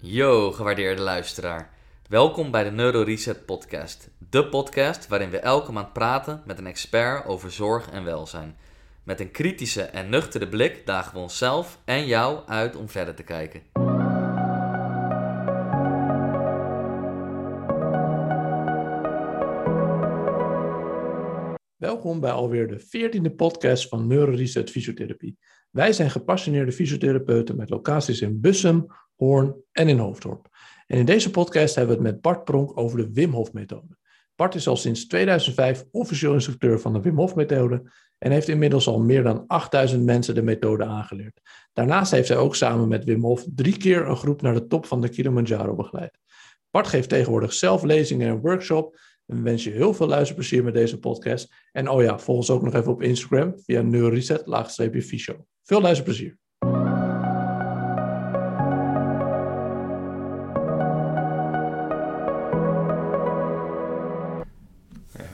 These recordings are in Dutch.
Yo, gewaardeerde luisteraar. Welkom bij de Neuro Reset Podcast. De podcast waarin we elke maand praten met een expert over zorg en welzijn. Met een kritische en nuchtere blik dagen we onszelf en jou uit om verder te kijken. Welkom bij alweer de veertiende podcast van Neuroreset Fysiotherapie. Wij zijn gepassioneerde fysiotherapeuten met locaties in Bussum, Hoorn en in Hoofddorp. En in deze podcast hebben we het met Bart Pronk over de Wim Hof methode. Bart is al sinds 2005 officieel instructeur van de Wim Hof methode en heeft inmiddels al meer dan 8000 mensen de methode aangeleerd. Daarnaast heeft hij ook samen met Wim Hof drie keer een groep naar de top van de Kilimanjaro begeleid. Bart geeft tegenwoordig zelf lezingen en workshop en we wensen je heel veel luisterplezier met deze podcast. En oh ja, volg ons ook nog even op Instagram via neuroreset fysio. Veel luisterplezier.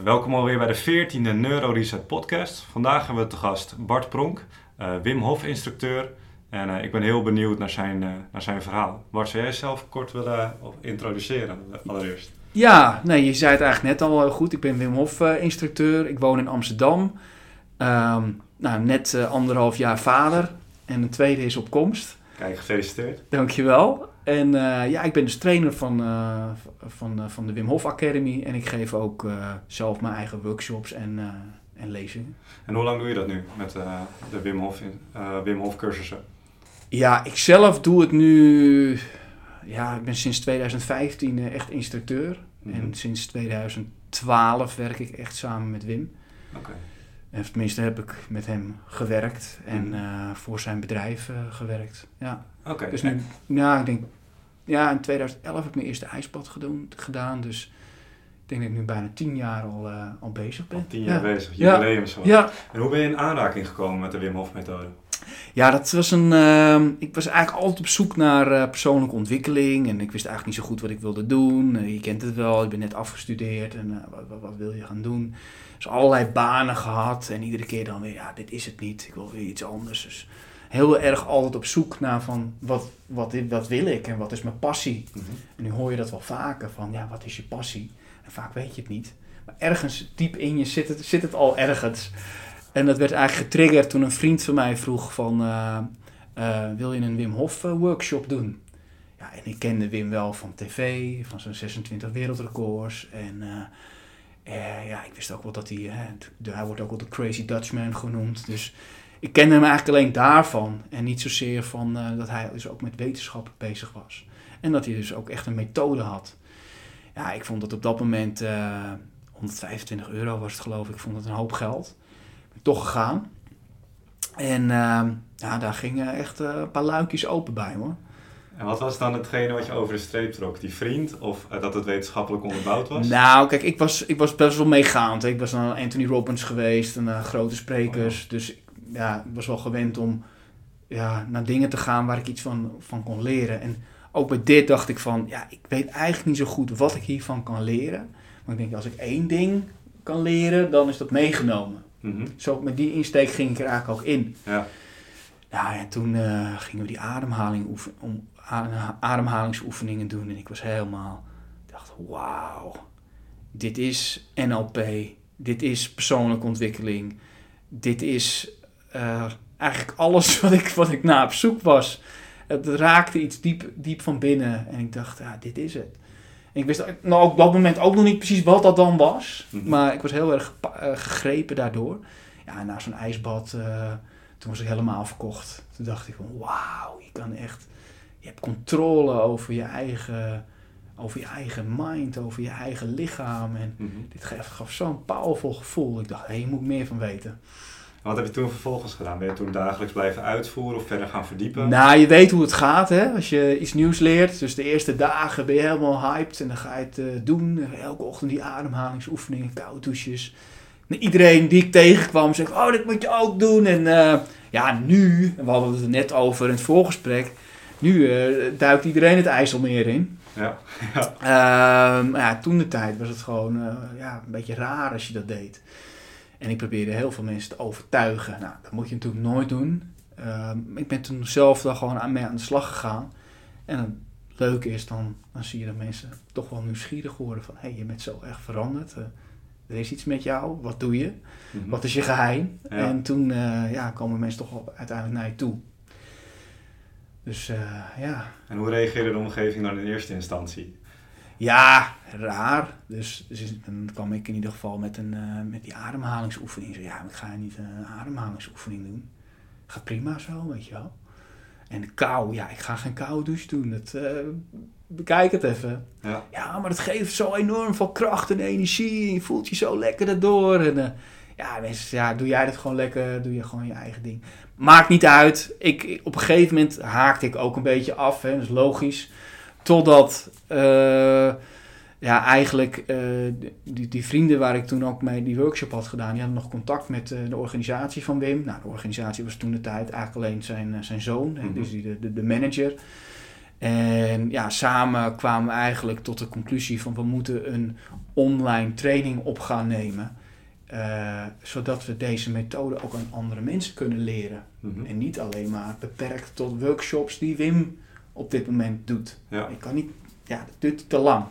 Welkom alweer bij de 14e Neuro Reset podcast. Vandaag hebben we te gast Bart Pronk, uh, Wim Hof instructeur. En uh, ik ben heel benieuwd naar zijn, uh, naar zijn verhaal. Bart, zou jij jezelf kort willen introduceren allereerst? Ja, nee, je zei het eigenlijk net al goed. Ik ben Wim Hof instructeur. Ik woon in Amsterdam. Um, nou, net anderhalf jaar vader. En een tweede is op komst. Kijk, gefeliciteerd. Dankjewel. En uh, ja, ik ben dus trainer van, uh, van, uh, van de Wim Hof Academy. En ik geef ook zelf mijn eigen workshops en, en lezingen. En hoe lang doe je dat nu met de Wim Hof, Wim Hof cursussen? Ja, ik zelf doe het nu... Ja, ik ben sinds 2015 echt instructeur. Mm -hmm. En sinds 2012 werk ik echt samen met Wim. Oké. Okay. En tenminste heb ik met hem gewerkt en uh, voor zijn bedrijf uh, gewerkt. Ja. Oké. Okay. Dus nu, ja, ik denk, ja, in 2011 heb ik mijn eerste ijsbad gedaan, gedaan. Dus ik denk dat ik nu bijna tien jaar al, uh, al bezig ben. Al tien jaar ja. bezig, jubileum zo. Ja. En hoe ben je in aanraking gekomen met de Wim Hof methode? Ja, dat was een. Uh, ik was eigenlijk altijd op zoek naar uh, persoonlijke ontwikkeling. En ik wist eigenlijk niet zo goed wat ik wilde doen. Uh, je kent het wel, ik ben net afgestudeerd en wat, wat, wat, wil je gaan doen? Dus allerlei banen gehad. En iedere keer dan weer, ja, dit is het niet. Ik wil weer iets anders. Dus heel erg altijd op zoek naar van wat, wat, wat wil ik en wat is mijn passie. Mhm. En nu hoor je dat wel vaker van, ja, wat is je passie? En vaak weet je het niet. Maar ergens diep in je zit het, zit het al ergens. En dat werd eigenlijk getriggerd toen een vriend van mij vroeg van... Uh, uh, wil je een Wim Hof workshop doen? Ja, en ik kende Wim wel van tv, van zijn 26 wereldrecords. En uh, ja, ik wist ook wel dat hij... hij wordt ook wel de Crazy Dutchman genoemd. Dus ik kende hem eigenlijk alleen daarvan. En niet zozeer van dat hij dus ook met wetenschap bezig was. En dat hij dus ook echt een methode had. Ja, ik vond dat op dat moment... 125 euro was het geloof ik. Ik vond het een hoop geld toch gegaan. En uh, ja, daar gingen echt uh, een paar luikjes open bij hoor. En wat was dan hetgene wat je over de streep trok? Die vriend of uh, dat het wetenschappelijk onderbouwd was? Nou, kijk, ik was, ik was best wel meegaand. Ik was naar Anthony Robbins geweest en grote sprekers. Oh. Dus ja, ik was wel gewend om ja, naar dingen te gaan waar ik iets van, van kon leren. En ook bij dit dacht ik van, ja, ik weet eigenlijk niet zo goed wat ik hiervan kan leren. Maar ik denk, als ik één ding kan leren, dan is dat meegenomen. Mm -hmm. Zo met die insteek ging ik er eigenlijk ook in. Ja. Nou, en toen uh, gingen we die ademhaling oefen, om, ademhalingsoefeningen doen. En ik was helemaal, ik dacht, wauw, dit is NLP, dit is persoonlijke ontwikkeling. Dit is uh, eigenlijk alles wat ik, wat ik naar op zoek was. Het raakte iets diep, diep van binnen. En ik dacht, ja, dit is het. En ik wist nou, op dat moment ook nog niet precies wat dat dan was. Mhm. Maar ik was heel erg uh, gegrepen daardoor. Ja, na zo'n ijsbad, uh, toen was ik helemaal verkocht. Toen dacht ik van, wauw, je kan echt... Je hebt controle over je eigen, over je eigen mind, over je eigen lichaam. En mm -hmm. dit gaf, gaf zo'n powerful gevoel. Ik dacht, hé, hey, je moet meer van weten. Wat heb je toen vervolgens gedaan? Ben je toen dagelijks blijven uitvoeren of verder gaan verdiepen? Nou, je weet hoe het gaat hè, als je iets nieuws leert. Dus de eerste dagen ben je helemaal hyped en dan ga je het uh, doen. Elke ochtend die ademhalingsoefeningen, koude douches. En iedereen die ik tegenkwam zegt, oh, dit moet je ook doen. En uh, ja, nu, we hadden het er net over in het voorgesprek, nu uh, duikt iedereen het IJsselmeer in. Ja. ja. Maar ja, toen de tijd was het gewoon ja, een beetje raar als je dat deed. En ik probeerde heel veel mensen te overtuigen. Nou, dat moet je natuurlijk nooit doen. Uh, ik ben toen zelf daar gewoon aan mee aan de slag gegaan. En dan leuk is, dan, dan zie je dat mensen toch wel nieuwsgierig worden van hé, hey, je bent zo erg veranderd. Uh, er is iets met jou, wat doe je? Mhm. Wat is je geheim? Ja. En toen uh, ja, komen mensen toch wel uiteindelijk naar je toe. Dus uh, ja. En hoe reageerde de omgeving dan in eerste instantie? Ja, raar. Dus, dus dan kwam ik in ieder geval met, een, uh, met die ademhalingsoefening. Zo, ja, ik ga niet een ademhalingsoefening doen. Gaat prima zo, weet je wel. En de kou, ja, ik ga geen koude douche doen. Dat, uh, bekijk het even. Ja. ja, maar het geeft zo enorm veel kracht en energie. En je voelt je zo lekker daardoor. En uh, ja, mensen, ja, doe jij dat gewoon lekker. Doe je gewoon je eigen ding. Maakt niet uit. Ik, ik op een gegeven moment haakte ik ook een beetje af. Hè, dat is logisch. Totdat uh, ja, eigenlijk uh, die, die vrienden waar ik toen ook mee die workshop had gedaan, die hadden nog contact met uh, de organisatie van Wim. Nou, de organisatie was toen de tijd eigenlijk alleen zijn, zijn zoon, mm -hmm. dus die, de, de, de, manager. En ja, samen kwamen we eigenlijk tot de conclusie van we moeten een online training op gaan nemen. zodat we deze methode ook aan andere mensen kunnen leren. Mhm. Mm -hmm. En niet alleen maar beperkt tot workshops die Wim op dit moment doet. Ja. Je kan niet, ja, dat duurt te lang.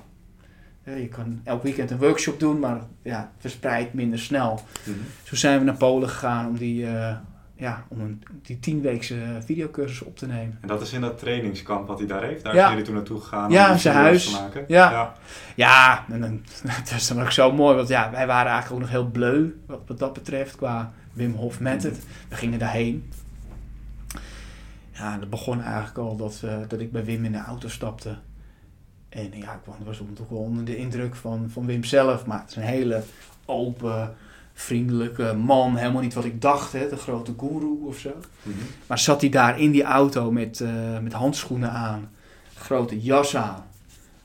Je kan elk weekend een workshop doen, maar ja, het verspreidt minder snel. Mhm. Zo zijn we naar Polen gegaan om die, uh, ja, om een, die tienweekse videocursus op te nemen. En dat is in dat trainingskamp wat hij daar heeft? Daar Ja. zijn jullie toen naartoe gegaan Ja, om zijn huis. te maken? Ja. ja. Ja, en dan, dat is dan ook zo mooi, want ja, wij waren eigenlijk ook nog heel bleu wat, wat dat betreft qua Wim Hof Method. We gingen daarheen. Ja, dat begon eigenlijk al dat, uh, dat ik bij Wim in de auto stapte. En ja, ik was toch wel onder de indruk van, van Wim zelf. Maar het is een hele open, vriendelijke man. Helemaal niet wat ik dacht, hè, de grote guru of zo. Mhm. Maar zat hij daar in die auto met, uh, met handschoenen aan, grote jas aan,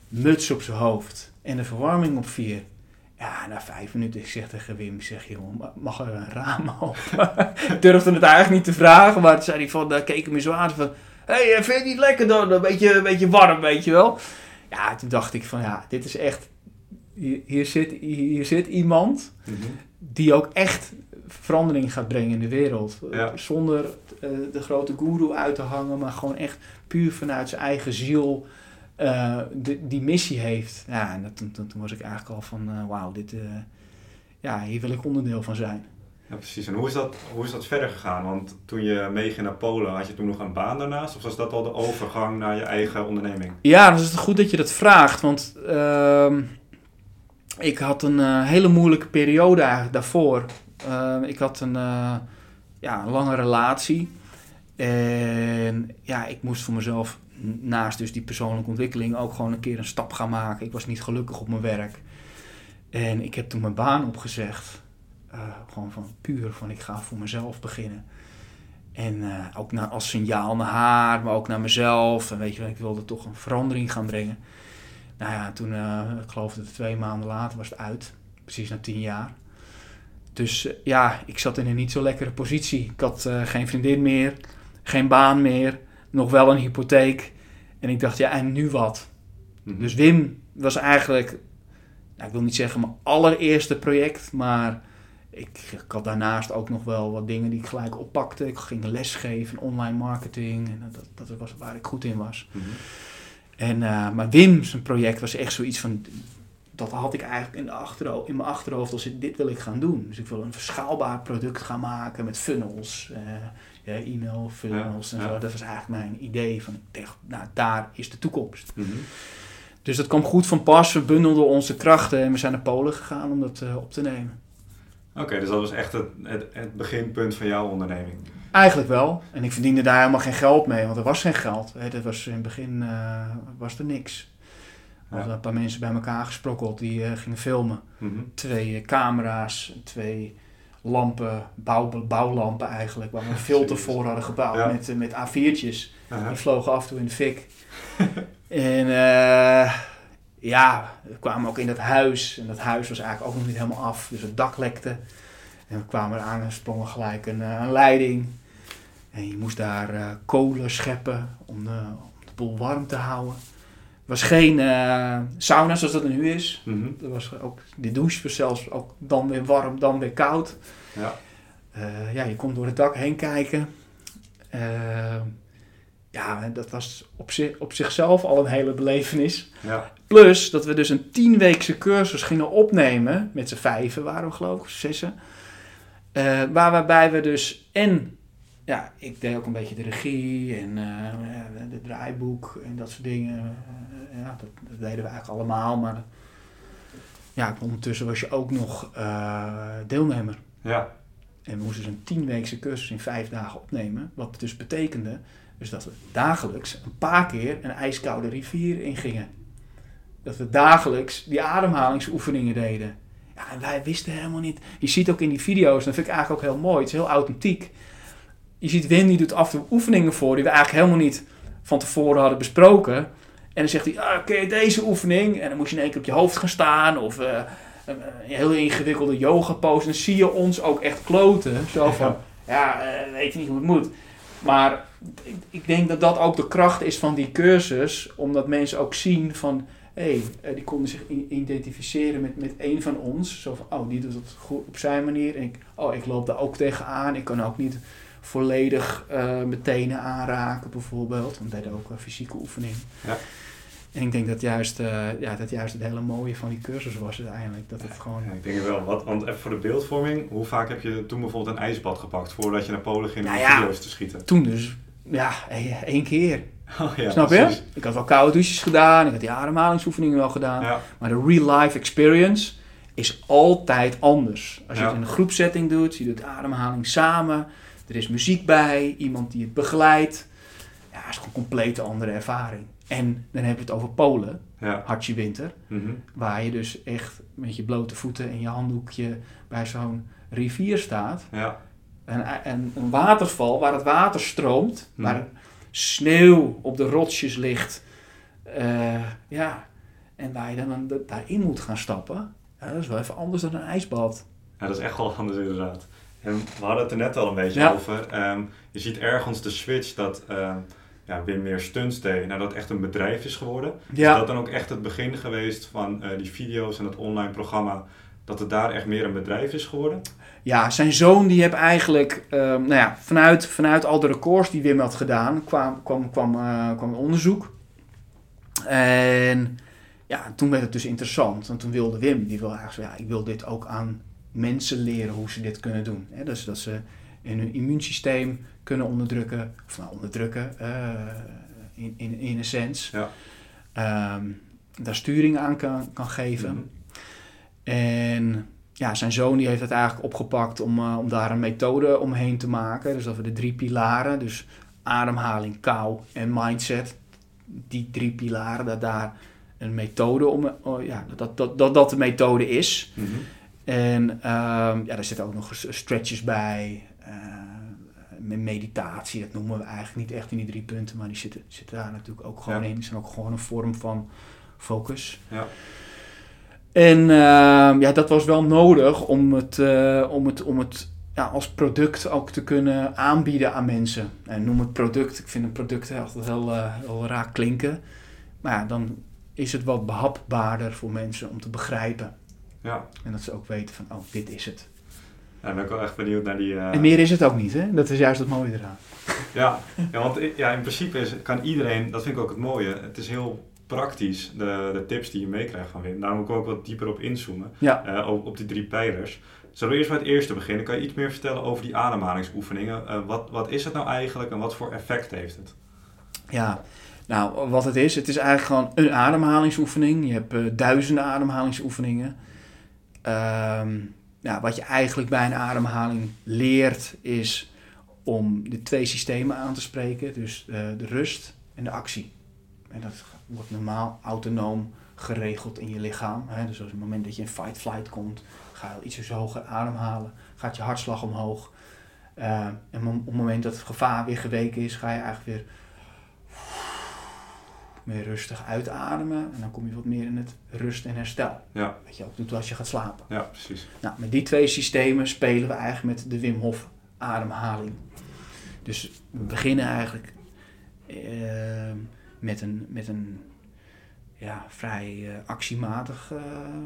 muts op zijn hoofd en de verwarming op vier. Ja, na vijf minuten, ik zeg tegen Wim, ik zeg, joh, mag er een raam open? ik durfde het eigenlijk niet te vragen, maar toen zei hij van, uh, keek hij me zo aan van, hé, hey, vind je het niet lekker dan? Een beetje, een beetje warm, weet je wel? Ja, toen dacht ik van, ja, dit is echt, hier, zit, hier zit iemand Mhm. die ook echt verandering gaat brengen in de wereld. Ja. Zonder uh, de grote guru uit te hangen, maar gewoon echt puur vanuit zijn eigen ziel uh, de, die missie heeft. Ja, en dat, toen, toen, toen was ik eigenlijk al van, uh, wauw, dit, ja, hier wil ik onderdeel van zijn. Ja, precies. En hoe is, dat, hoe is dat verder gegaan? Want toen je meeging naar Polen, had je toen nog een baan daarnaast? Of was dat al de overgang naar je eigen onderneming? Ja, dan is goed dat je dat vraagt. Want uh, ik had een uh, hele moeilijke periode eigenlijk daarvoor. Uh, ik had een, uh, ja, een lange relatie. En ja, ik moest voor mezelf naast dus die persoonlijke ontwikkeling ook gewoon een keer een stap gaan maken. Ik was niet gelukkig op mijn werk. En ik heb toen mijn baan opgezegd. Uh, gewoon van puur van ik ga voor mezelf beginnen. En uh, ook naar, als signaal naar haar, maar ook naar mezelf. En weet je, ik wilde toch een verandering gaan brengen. Nou ja, toen, uh, ik geloof dat twee maanden later was het uit. Precies na tien jaar. Dus ja, ik zat in een niet zo lekkere positie. Ik had geen vriendin meer, geen baan meer, nog wel een hypotheek. En ik dacht, ja, en nu wat? Mhm. Dus Wim was eigenlijk, nou, ik wil niet zeggen mijn allereerste project, maar ik, ik, had daarnaast ook nog wel wat dingen die ik gelijk oppakte. Ik ging lesgeven, online marketing. En dat, dat was waar ik goed in was. Mhm. En, uh, maar Wim, zijn project was echt zoiets van... Dat had ik eigenlijk in, de achterhoofd, in mijn achterhoofd als dit wil ik gaan doen. Dus ik wil een verschaalbaar product gaan maken met funnels. Uh, ja, e-mail, funnels Ja, en ja. zo. Dat was eigenlijk mijn idee van, nou, daar is de toekomst. Mhm. Dus dat kwam goed van pas. We bundelden onze krachten en we zijn naar Polen gegaan om dat uh, op te nemen. Oké, dus dat was echt het, het, het beginpunt van jouw onderneming. Eigenlijk wel. En ik verdiende daar helemaal geen geld mee, want er was geen geld. Hè. Dat was in het begin uh, was er niks. Er hadden Ja. een paar mensen bij elkaar gesprokkeld die uh, gingen filmen. Mhm. Twee uh, camera's, twee lampen, bouw, bouwlampen eigenlijk, waar we een filter voor hadden gebouwd Ja. met, met A4'tjes. Aha. Die vlogen af en toe in de fik. en ja, we kwamen ook in dat huis. En dat huis was eigenlijk ook nog niet helemaal af. Dus het dak lekte. En we kwamen eraan en sprongen gelijk een, uh, een leiding. En je moest daar uh, kolen scheppen om de, om de boel warm te houden. Er was geen uh, sauna zoals dat nu is. Er was ook, de douche was zelfs ook dan weer warm, dan weer koud. Ja. Uh, ja, je kon door het dak heen kijken. Ja, dat was op, zich, op zichzelf al een hele belevenis. Ja. Plus dat we dus een tienweekse cursus gingen opnemen. Met z'n vijven waren we geloof ik, zessen. Eh, waar, waarbij we dus en... Ja, ik deed ook een beetje de regie en eh, de draaiboek en dat soort dingen. Eh, ja, dat, dat deden we eigenlijk allemaal. Maar ja, ondertussen was je ook nog eh, deelnemer. Ja. En we moesten dus een tienweekse cursus in vijf dagen opnemen. Wat dus betekende dus dat we dagelijks een paar keer een ijskoude rivier ingingen. Dat we dagelijks die ademhalingsoefeningen deden. Ja, en wij wisten helemaal niet. Je ziet ook in die video's, dat vind ik eigenlijk ook heel mooi. Het is heel authentiek. Je ziet Wim die doet af en toe oefeningen voor die we eigenlijk helemaal niet van tevoren hadden besproken. En dan zegt hij, ah, je deze oefening? En dan moet je in één keer op je hoofd gaan staan. Of eh, een, een heel ingewikkelde yoga pose. En dan zie je ons ook echt kloten. Zo van, ja, eh, weet je niet hoe het moet. Maar ik, denk dat dat ook de kracht is van die cursus. Omdat mensen ook zien van... Hé, hey, die konden zich identificeren met, met een van ons. Zo van, oh, die doet het goed op zijn manier. En ik, oh, ik loop daar ook tegenaan. Ik kan ook niet volledig eh mijn aanraken bijvoorbeeld. Want deden ook een fysieke oefening. Ja. En ik denk dat juist, eh, ja, dat juist het hele mooie van die cursus was uiteindelijk. Dat het gewoon... Ja, ik denk het wel. Wat, want even voor de beeldvorming, hoe vaak heb je toen bijvoorbeeld een ijsbad gepakt voordat je naar Polen ging om Nou ja. video's te schieten? Toen dus, ja, één één keer. Oh, ja, Snap precies. je? Ik had wel koude douches gedaan, ik had die ademhalingsoefeningen wel gedaan. Maar de real life experience is altijd anders. Als je het in een groepsetting doet, je doet de ademhaling samen, er is muziek bij, iemand die het begeleidt. Ja, het is gewoon een complete andere ervaring. En dan heb je het over Polen, ja. hartje winter, Mhm. waar je dus echt met je blote voeten en je handdoekje bij zo'n rivier staat. ja. En, en een waterval waar het water stroomt, Mhm. waar sneeuw op de rotsjes ligt. eh, ja, en waar je dan een- daarin moet gaan stappen. Ja, dat is wel even anders dan een ijsbad. Ja, dat is echt wel anders inderdaad. En we hadden het er net al een beetje Ja. over. Ehm, je ziet ergens de switch dat ehm, ja, Wim meer stunts deed, nou dat echt een bedrijf is geworden. Is dat dan ook echt het begin geweest van eh, die video's en het online programma, dat het daar echt meer een bedrijf is geworden? Ja, zijn zoon die heeft eigenlijk, ehm, nou ja, vanuit, vanuit al de records die Wim had gedaan, kwam, kwam, kwam, eh, kwam onderzoek. En ja, toen werd het dus interessant. Want toen wilde Wim, die wil eigenlijk ja, ik wil dit ook aan mensen leren hoe ze dit kunnen doen. Hè? Dus dat ze in hun immuunsysteem kunnen onderdrukken, of nou onderdrukken, eh, in, in, in een sens. Ja. Ehm, daar sturing aan kan, kan geven. Mhm. En ja, zijn zoon die heeft het eigenlijk opgepakt om, eh, om daar een methode omheen te maken. Dus dat we de drie pilaren, dus ademhaling, kou en mindset, die drie pilaren, dat daar een methode om, oh, ja, dat, dat, dat dat de methode is. Mhm. En ehm, ja, daar zitten ook nog stretches bij, eh, meditatie, dat noemen we eigenlijk niet echt in die drie punten, maar die zitten, zitten daar natuurlijk ook gewoon Ja. in. Die zijn ook gewoon een vorm van focus. Ja. En ehm, ja, dat was wel nodig om het, eh, om het, om het ja, als product ook te kunnen aanbieden aan mensen. En noem het product, ik vind een product altijd heel, eh, heel raar klinken. Maar ja, dan is het wat behapbaarder voor mensen om te begrijpen. Ja. En dat ze ook weten van, oh, dit is het. Ja, ben ik wel echt benieuwd naar die... eh, En meer is het ook niet, hè? Dat is juist het mooie eraan. Ja, ja want ja, in principe is, kan iedereen, dat vind ik ook het mooie, het is heel praktisch, de, de tips die je meekrijgt van Wim. Daar moet ik ook wat dieper op inzoomen, Ja. eh, op, op die drie pijlers. Zullen we eerst bij het eerste beginnen? Kan je iets meer vertellen over die ademhalingsoefeningen? Eh, wat, wat is het nou eigenlijk en wat voor effect heeft het? Ja, nou, wat het is, het is eigenlijk gewoon een ademhalingsoefening. Je hebt duizenden ademhalingsoefeningen. Ehm, ja, wat je eigenlijk bij een ademhaling leert, is om de twee systemen aan te spreken. Dus eh, de rust en de actie. En dat wordt normaal autonoom geregeld in je lichaam. Hè? Dus op het moment dat je in fight-flight komt, ga je iets hoger ademhalen. Gaat je hartslag omhoog. Eh, en op het moment dat het gevaar weer geweken is, ga je eigenlijk weer meer rustig uitademen. En dan kom je wat meer in het rust en herstel. Ja. Wat je ook doet als je gaat slapen. Ja, precies. Nou, met die twee systemen spelen we eigenlijk met de Wim Hof ademhaling. Dus we beginnen eigenlijk eh, met een, met een ja, vrij eh, actiematig eh,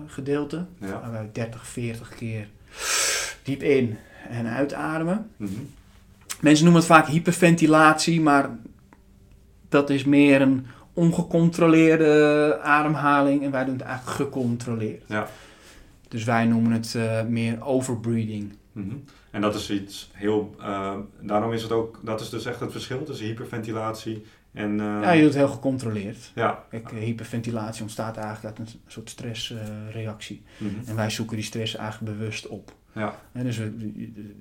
gedeelte. Ja. Waar we 30, 40 keer diep in en uitademen. Mhm. Mensen noemen het vaak hyperventilatie, maar dat is meer een ongecontroleerde ademhaling en wij doen het eigenlijk gecontroleerd. Ja. Dus wij noemen het eh, meer overbreathing. Mhm. En dat is iets heel. eh, daarom is het ook. Dat is dus echt het verschil tussen hyperventilatie en. eh, Ja, je doet het heel gecontroleerd. ja. Kijk, hyperventilatie ontstaat eigenlijk uit een soort stressreactie. Mhm. en wij zoeken die stress eigenlijk bewust op. Ja. En dus, we,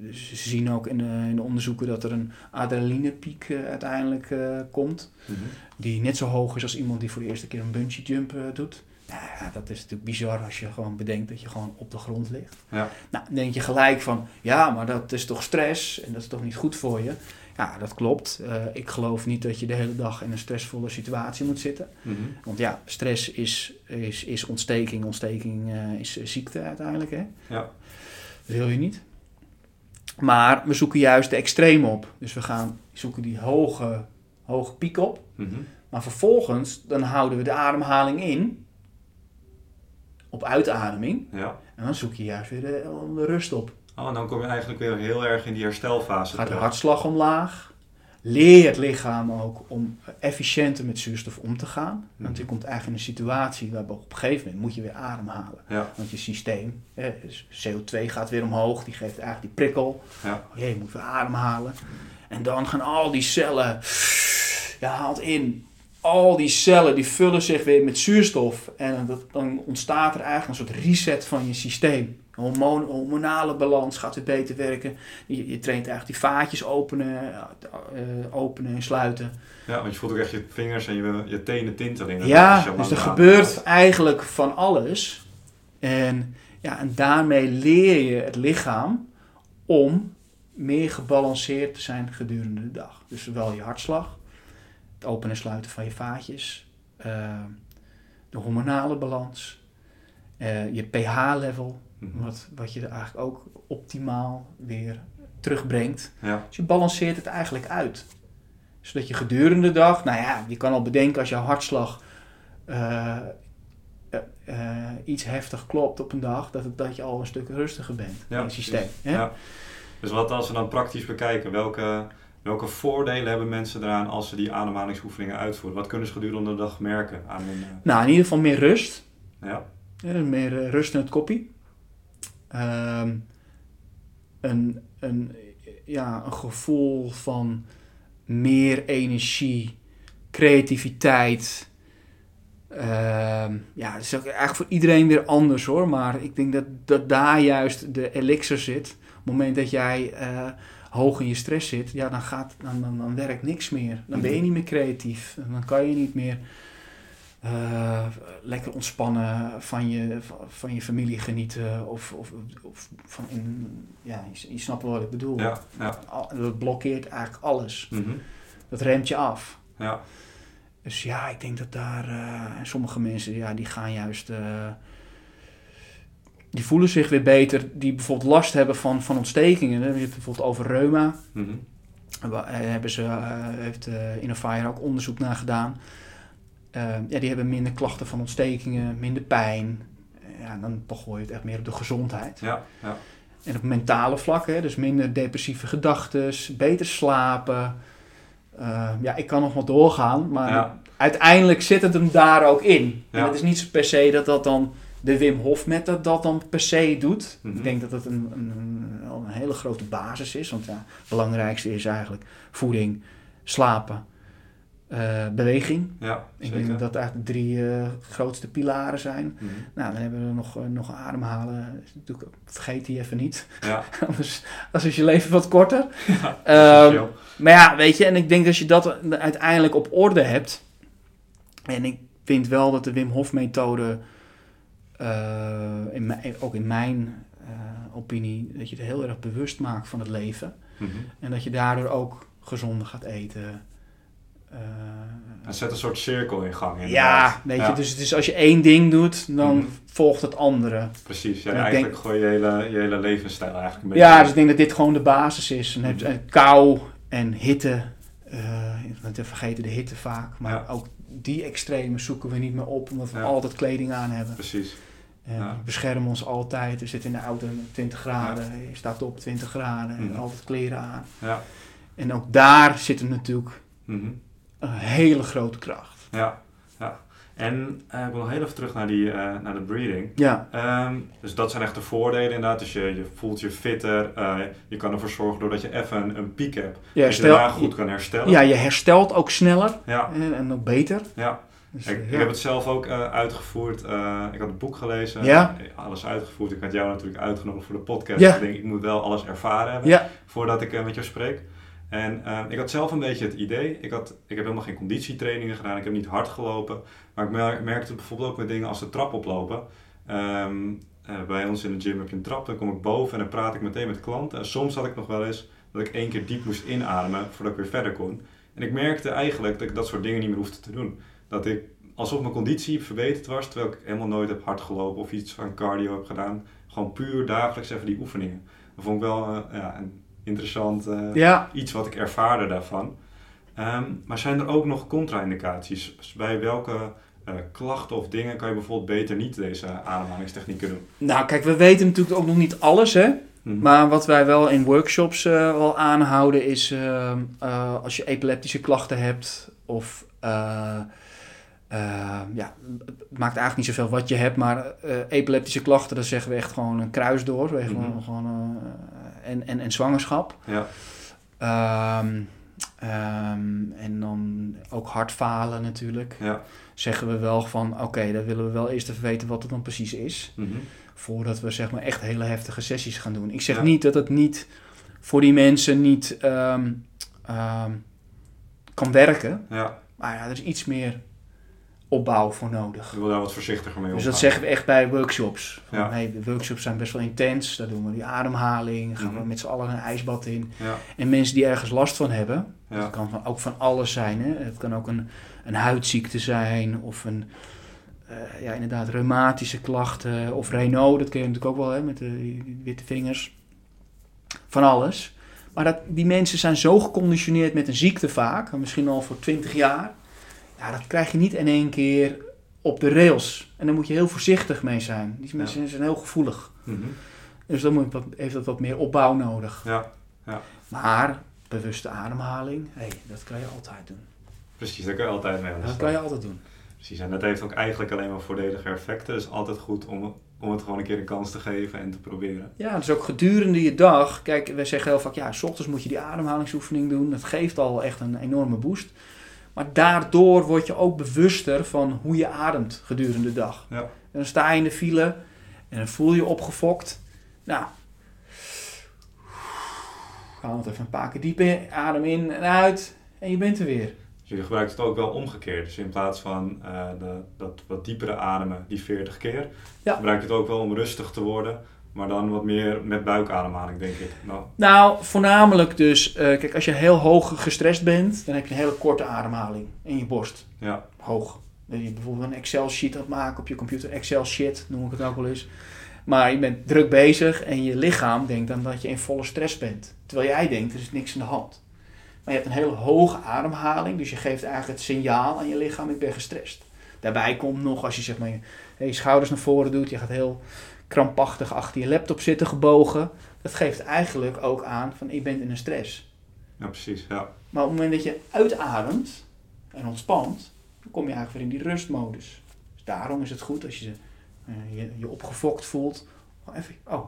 dus ze zien ook in de, in de onderzoeken dat er een adrenalinepiek eh, uiteindelijk eh, komt. Mhm. Die net zo hoog is als iemand die voor de eerste keer een bungee jump eh, doet. Nou ja, dat is natuurlijk bizar als je gewoon bedenkt dat je gewoon op de grond ligt. Ja. Nou, dan denk je gelijk van, ja, maar dat is toch stress en dat is toch niet goed voor je. Ja, dat klopt. Ik geloof niet dat je de hele dag in een stressvolle situatie moet zitten. Mhm. Want ja, stress is, is, is ontsteking. Ontsteking is ziekte uiteindelijk. Hè? Ja. Dat wil je niet. Maar we zoeken juist de extreem op. Dus we gaan zoeken die hoge, hoge piek op. Mhm. Maar vervolgens dan houden we de ademhaling in. Op uitademing. Ja. En dan zoek je juist weer de, de rust op. Oh, en dan kom je eigenlijk weer heel erg in die herstelfase. Gaat de hartslag omlaag. Leer het lichaam ook om efficiënter met zuurstof om te gaan. Want je komt eigenlijk in een situatie waarbij op een gegeven moment moet je weer ademhalen. Ja. Want je systeem, hè, dus CO2 gaat weer omhoog, die geeft eigenlijk die prikkel. Ja. Oh jee, je moet weer ademhalen. En dan gaan al die cellen, je haalt in, al die cellen die vullen zich weer met zuurstof. En dat, dan ontstaat er eigenlijk een soort reset van je systeem. Hormonale balans gaat weer beter werken. Je, je traint eigenlijk die vaatjes openen, eh, openen en sluiten. ja, want je voelt ook echt je vingers en je, je tenen tintelen. Ja, dus er gebeurt eigenlijk van alles. En, ja, en daarmee leer je het lichaam om meer gebalanceerd te zijn gedurende de dag. Dus zowel je hartslag, het openen en sluiten van je vaatjes, eh, de hormonale balans, eh, je pH-level, Mhm. wat, wat je er eigenlijk ook optimaal weer terugbrengt. Ja. Dus je balanceert het eigenlijk uit. Zodat je gedurende de dag, nou ja, je kan al bedenken als jouw hartslag eh, eh, eh, iets heftig klopt op een dag, dat, het, dat je al een stuk rustiger bent Ja, in het systeem. Ja. Dus wat als we dan praktisch bekijken, welke, welke voordelen hebben mensen eraan als ze die ademhalingsoefeningen uitvoeren? Wat kunnen ze gedurende de dag merken aan hun... Nou, in ieder geval meer rust. ja? Meer rust in het koppie. Ehm, een, een, ja, een gevoel van meer energie, creativiteit. Ehm, ja, dat is eigenlijk voor iedereen weer anders hoor. Maar ik denk dat, dat daar juist de elixir zit. Op het moment dat jij eh, hoog in je stress zit, ja, dan, gaat, dan, dan, dan werkt niks meer. Dan ben je niet meer creatief. Dan kan je niet meer eh, lekker ontspannen van je, van je familie genieten. Of, of, of van in, ja, je, je snapt wel wat ik bedoel. Ja, Dat blokkeert eigenlijk alles. Mhm. Dat remt je af. ja. Dus ja, ik denk dat daar eh, sommige mensen, ja, die gaan juist, eh, die voelen zich weer beter, die bijvoorbeeld last hebben van, van ontstekingen. Dan heb je het bijvoorbeeld over reuma. Daar hebben ze, heeft Innofire ook onderzoek naar gedaan. Eh, ja, die hebben minder klachten van ontstekingen, minder pijn. Ja, dan toch gooi je het echt meer op de gezondheid. Ja, ja. En op mentale vlak, hè, dus minder depressieve gedachten, beter slapen. Uh, ja, ik kan nog wel doorgaan, maar Ja. uiteindelijk zit het hem daar ook in. Ja. En het is niet per se dat dat dan de Wim Hof method dat dan per se doet. Mhm. Ik denk dat dat een, een, een, een hele grote basis is. Want ja, het belangrijkste is eigenlijk voeding, slapen, uh, beweging. Ja, Ik zeker. denk dat dat eigenlijk de drie uh, grootste pilaren zijn. Mhm. Nou, dan hebben we nog, uh, nog ademhalen. Natuurlijk, vergeet die even niet. Ja, Anders, anders is je leven wat korter. ja. Ehm, maar ja, weet je, en ik denk dat je dat uiteindelijk op orde hebt. En ik vind wel dat de Wim Hof methode, in mijn, ook in mijn opinie, dat je het heel erg bewust maakt van het leven. Mhm. En dat je daardoor ook gezonder gaat eten. Het zet een soort cirkel in gang. ja, inderdaad. weet Ja, je, dus, dus als je één ding doet, dan Mhm. volgt het andere. Precies, ja, En eigenlijk denk- gooi je hele, je hele levensstijl eigenlijk een beetje... Ja, dus ik denk dat dit gewoon de basis is. Dan heb je Mhm. eh, kou en hitte. eh want we vergeten de hitte vaak. Maar Ja. ook die extremen zoeken we niet meer op, omdat we Ja. altijd kleding aan hebben. Precies, En Ja. beschermen ons altijd. We zitten in de auto met 20 graden. Je staat op 20 graden. En Mhm. altijd kleren aan. ja. En ook daar zit het natuurlijk Mhm. Een hele grote kracht. Ja, ja. En eh, ik wil nog heel even terug naar, die, eh, naar de breathing. Ja, Ehm, dus dat zijn echt de voordelen inderdaad. Dus je, je voelt je fitter. eh, je kan ervoor zorgen doordat je even een, een piek hebt. je dat je daarna herstelt, goed kan herstellen. ja, je herstelt ook sneller ja. en, en ook beter. ja. Dus, Ik, heb het zelf ook uitgevoerd. Ik had het boek gelezen. Ja. Alles uitgevoerd. Ik had jou natuurlijk uitgenodigd voor de podcast. Ja. Ik denk, ik moet wel alles ervaren hebben Ja, voordat ik met jou spreek. En eh, ik had zelf een beetje het idee. Ik, had, ik heb helemaal geen conditietrainingen gedaan. Ik heb niet hard gelopen. Maar ik mer- merkte bijvoorbeeld ook met dingen als de trap oplopen. Ehm, eh, bij ons in de gym heb je een trap. Dan kom ik boven en dan praat ik meteen met klanten. En soms had ik nog wel eens dat ik één keer diep moest inademen voordat ik weer verder kon. En ik merkte eigenlijk dat ik dat soort dingen niet meer hoefde te doen. Dat ik alsof mijn conditie verbeterd was, terwijl ik helemaal nooit heb hard gelopen of iets van cardio heb gedaan. Gewoon puur dagelijks even die oefeningen. Dat vond ik wel eh, ja, interessant eh, ja. iets wat ik ervaarde daarvan. Ehm, maar zijn er ook nog contra-indicaties? Bij welke eh, klachten of dingen kan je bijvoorbeeld beter niet deze ademhalingstechnieken doen? Nou, kijk, we weten natuurlijk ook nog niet alles, hè. Hm. Maar wat wij wel in workshops eh, wel aanhouden is ehm, eh, als je epileptische klachten hebt of ja, het maakt eigenlijk niet zoveel wat je hebt, maar epileptische klachten, dan zeggen we echt gewoon een kruis door, we Mhm. gewoon, gewoon, en, en, en zwangerschap. Ja, Ehm, ehm, en dan ook hartfalen natuurlijk. ja. Zeggen we wel van, oké, dan willen we wel eerst even weten wat het dan precies is Mhm. voordat we zeg maar echt hele heftige sessies gaan doen. Ik zeg Ja. niet dat het niet voor die mensen niet ehm, kan werken, ja. maar ja, er is iets meer opbouw voor nodig. Ik wil daar wat voorzichtiger mee Dus dat zeggen we echt bij workshops. Van, Ja. hey, de workshops zijn best wel intens. Daar doen we die ademhaling. Gaan we Mhm. met z'n allen een ijsbad in. Ja, En mensen die ergens last van hebben. ja. Dat kan van, ook van alles zijn. Hè? Het kan ook een, een huidziekte zijn. Of een, eh, ja, inderdaad, reumatische klachten. Of Renault, dat ken je natuurlijk ook wel hè, met de witte vingers. Van alles. Maar dat, die mensen zijn zo geconditioneerd met een ziekte vaak. Misschien al voor 20 jaar. Ja, dat krijg je niet in één keer op de rails. En daar moet je heel voorzichtig mee zijn. Die mensen zijn heel gevoelig. Mhm. Dus dan moet, heeft dat wat meer opbouw nodig. ja. Maar bewuste ademhaling, hey, dat kan je altijd doen. Precies, daar kan je altijd mee aan de Dat kan je altijd doen. Precies, en dat heeft ook eigenlijk alleen maar voordelige effecten. Dus altijd goed om, om het gewoon een keer een kans te geven en te proberen. Ja, dus ook gedurende je dag. Kijk, we zeggen heel vaak, ja, s ochtends moet je die ademhalingsoefening doen. Dat geeft al echt een enorme boost. Maar daardoor word je ook bewuster van hoe je ademt gedurende de dag. Ja. En dan sta je in de file en dan voel je je opgefokt. Nou, haal het even een paar keer diep in, adem in en uit en je bent er weer. Dus je gebruikt het ook wel omgekeerd. Dus in plaats van eh, de, dat wat diepere ademen, die 40 keer, Ja. gebruik je het ook wel om rustig te worden. Maar dan wat meer met buikademhaling, denk ik. Nou, Nou, voornamelijk dus, eh, kijk, als je heel hoog gestrest bent, dan heb je een hele korte ademhaling in je borst. ja, Hoog. Dat je bijvoorbeeld een Excel-sheet aan het maken op je computer. Excel-shit noem ik het ook wel eens. Maar je bent druk bezig en je lichaam denkt dan dat je in volle stress bent. Terwijl jij denkt, er is niks aan de hand. Maar je hebt een hele hoge ademhaling, dus je geeft eigenlijk het signaal aan je lichaam, ik ben gestrest. Daarbij komt nog, als je zeg maar je, je schouders naar voren doet, je gaat heel krampachtig achter je laptop zitten gebogen. Dat geeft eigenlijk ook aan van, ik ben in een stress. ja, precies. Ja. Maar op het moment dat je uitademt en ontspant, dan kom je eigenlijk weer in die rustmodus. Dus daarom is het goed als je eh, je, je opgefokt voelt. Oh, even, oh,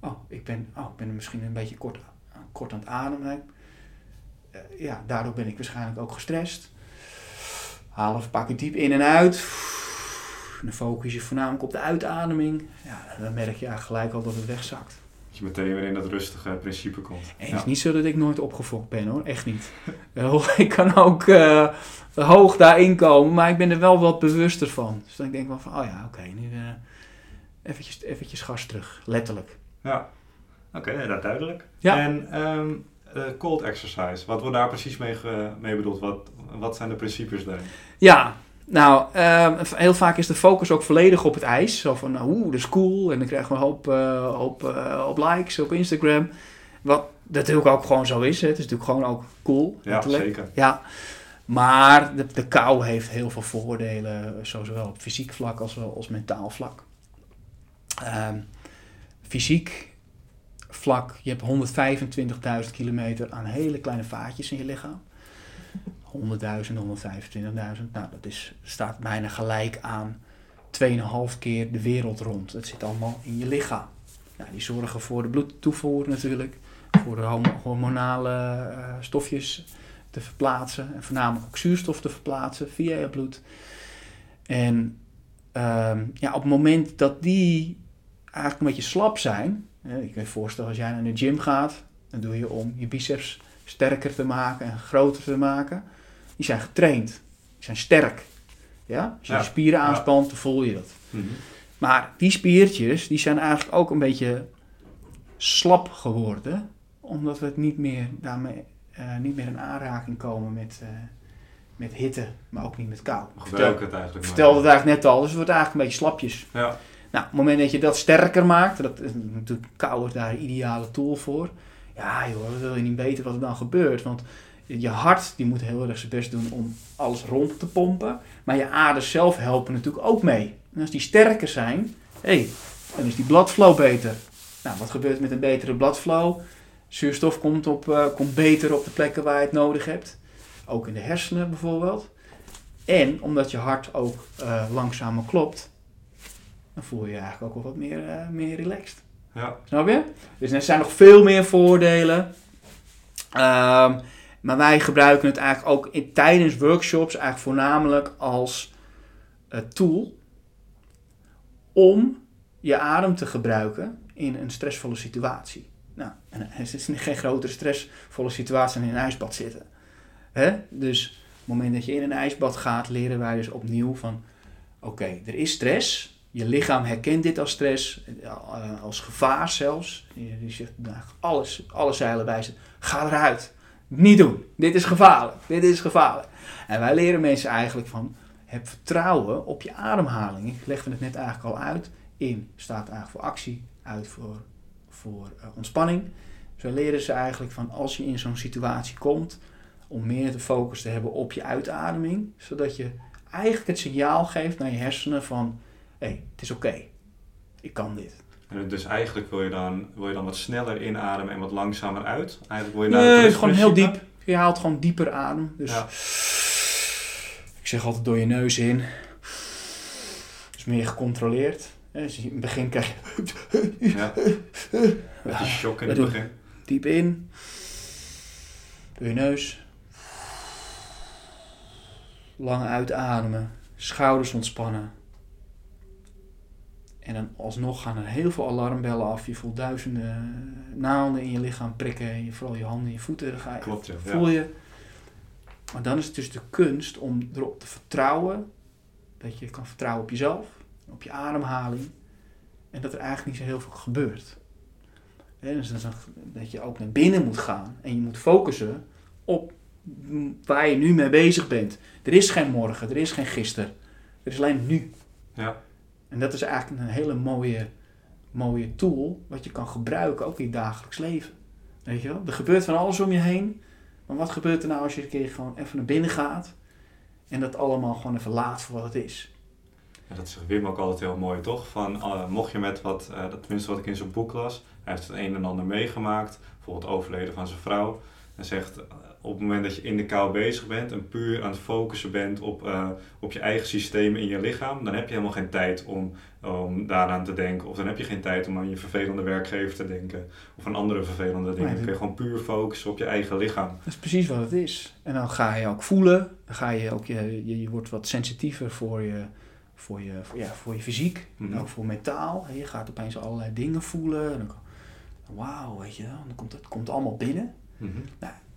oh, ik ben, oh, ik ben misschien een beetje kort, kort aan het ademen. Eh, ja, daardoor ben ik waarschijnlijk ook gestrest. Haal even een paar keer diep in en uit. En dan focus je voornamelijk op de uitademing. Ja, dan merk je eigenlijk gelijk al dat het wegzakt. Dat je meteen weer in dat rustige principe komt. En het Ja. is niet zo dat ik nooit opgefokt ben hoor, echt niet. Wel, ik kan ook eh, hoog daarin komen, maar ik ben er wel wat bewuster van. Dus dan denk ik wel van, oh ja, oké, nu eh eventjes, eventjes gas terug, letterlijk. Ja, oké, ja, dat duidelijk. Ja. En ehm, eh, cold exercise, wat wordt daar precies mee, mee bedoeld? Wat, wat zijn de principes daarin? Ja, nou, eh, heel vaak is de focus ook volledig op het ijs. Zo van, oeh, dat is cool. En dan krijgen we een hoop, eh, hoop, eh, op likes op Instagram. Wat natuurlijk ook gewoon zo is. Hè. Het is natuurlijk gewoon ook cool. Ja, zeker. Ja, maar de, de kou heeft heel veel voordelen, zo zowel op fysiek vlak als wel als mentaal vlak. Ehm, fysiek vlak, je hebt 125.000 kilometer aan hele kleine vaatjes in je lichaam. 100.000, 125.000. Nou, dat is, staat bijna gelijk aan 2,5 keer de wereld rond. Het zit allemaal in je lichaam. Nou, die zorgen voor de bloedtoevoer natuurlijk, voor de hormonale eh, stofjes te verplaatsen en voornamelijk ook zuurstof te verplaatsen via je bloed. En ehm, ja, op het moment dat die eigenlijk een beetje slap zijn, je kan je voorstellen als jij naar de gym gaat, dan doe je om je biceps sterker te maken en groter te maken. Die zijn getraind, die zijn sterk. Ja? Als je Ja. je spieren Ja. aanspant, dan voel je dat. Mhm. Maar die spiertjes, die zijn eigenlijk ook een beetje slap geworden. Omdat we het niet meer, daarmee, eh, niet meer in aanraking komen met, eh, met hitte, maar ook niet met kou. Gebruiken het vertel- eigenlijk vertelde het eigenlijk net al, dus het wordt eigenlijk een beetje slapjes. Ja, Nou, op het moment dat je dat sterker maakt, dat is natuurlijk kou is daar een ideale tool voor. Ja joh, wil je niet weten wat er dan gebeurt. Want je hart die moet heel erg zijn best doen om alles rond te pompen. Maar je aders zelf helpen natuurlijk ook mee. En als die sterker zijn, hé, dan is die bloodflow beter. Nou, wat gebeurt met een betere bloodflow? Zuurstof komt, op, eh, komt beter op de plekken waar je het nodig hebt. Ook in de hersenen bijvoorbeeld. En omdat je hart ook eh, langzamer klopt, dan voel je je eigenlijk ook wel wat meer, eh, meer relaxed. Ja. Snap je? Dus er zijn nog veel meer voordelen. Ehm, maar wij gebruiken het eigenlijk ook tijdens workshops eigenlijk voornamelijk als eh, tool om je adem te gebruiken in een stressvolle situatie. Nou, het is geen grotere stressvolle situatie dan in een ijsbad zitten. Hè? Dus op het moment dat je in een ijsbad gaat, leren wij dus opnieuw van... Oké, er is stress. Je lichaam herkent dit als stress, eh, als gevaar zelfs. Je, zegt, nou, alles, alle zeilen wijzen, ga eruit. Niet doen. Dit is gevaarlijk. Dit is gevaarlijk. En wij leren mensen eigenlijk van, heb vertrouwen op je ademhaling. Ik legde het net eigenlijk al uit. In staat eigenlijk voor actie, uit voor, voor eh, ontspanning. Wij leren ze eigenlijk van, als je in zo'n situatie komt, om meer de focus te hebben op je uitademing. Zodat je eigenlijk het signaal geeft naar je hersenen van, hé, hey, het is oké. Ik kan dit. En dus eigenlijk wil je, dan, wil je dan wat sneller inademen en wat langzamer uit? Eigenlijk wil je Nee, het is gewoon heel diep. Je haalt gewoon dieper adem. Dus Ja. ik zeg altijd door je neus in. Dus meer gecontroleerd. Dus in het begin krijg je Ja. Met die shock in het begin. diep in. Door je neus. Lang uitademen. Schouders ontspannen. En dan alsnog gaan er heel veel alarmbellen af. Je voelt duizenden naalden in je lichaam prikken. Je, vooral je handen en je voeten. Ga je Klopt, ja. voel je. Maar dan is het dus de kunst om erop te vertrouwen. Dat je kan vertrouwen op jezelf, op je ademhaling. En dat er eigenlijk niet zo heel veel gebeurt. Hè, dus dat dat je ook naar binnen moet gaan. En je moet focussen op waar je nu mee bezig bent. Er is geen morgen, er is geen gisteren. Er is alleen nu. Ja. En dat is eigenlijk een hele mooie, mooie tool wat je kan gebruiken ook in je dagelijks leven. Weet je wel? Er gebeurt van alles om je heen. Maar wat gebeurt er nou als je een keer gewoon even naar binnen gaat en dat allemaal gewoon even laat voor wat het is? Ja, dat zegt Wim ook altijd heel mooi, toch? Van, eh, mocht je met wat, eh, tenminste wat ik in zijn boek las, hij heeft het een en ander meegemaakt, bijvoorbeeld overleden van zijn vrouw. En zegt, op het moment dat je in de kou bezig bent en puur aan het focussen bent op, eh, op je eigen systemen in je lichaam, dan heb je helemaal geen tijd om, om daaraan te denken. Of dan heb je geen tijd om aan je vervelende werkgever te denken. Of aan andere vervelende dingen. Nee, Dan kun je gewoon puur focussen op je eigen lichaam. Dat is precies wat het is. En dan ga je ook voelen. Dan ga je ook, je, je, je wordt wat sensitiever voor je, voor je, voor, ja, voor je fysiek. Mhm. En ook voor mentaal. Je gaat opeens allerlei dingen voelen. Wauw, weet je wel. Dan komt het komt allemaal binnen. Mhm.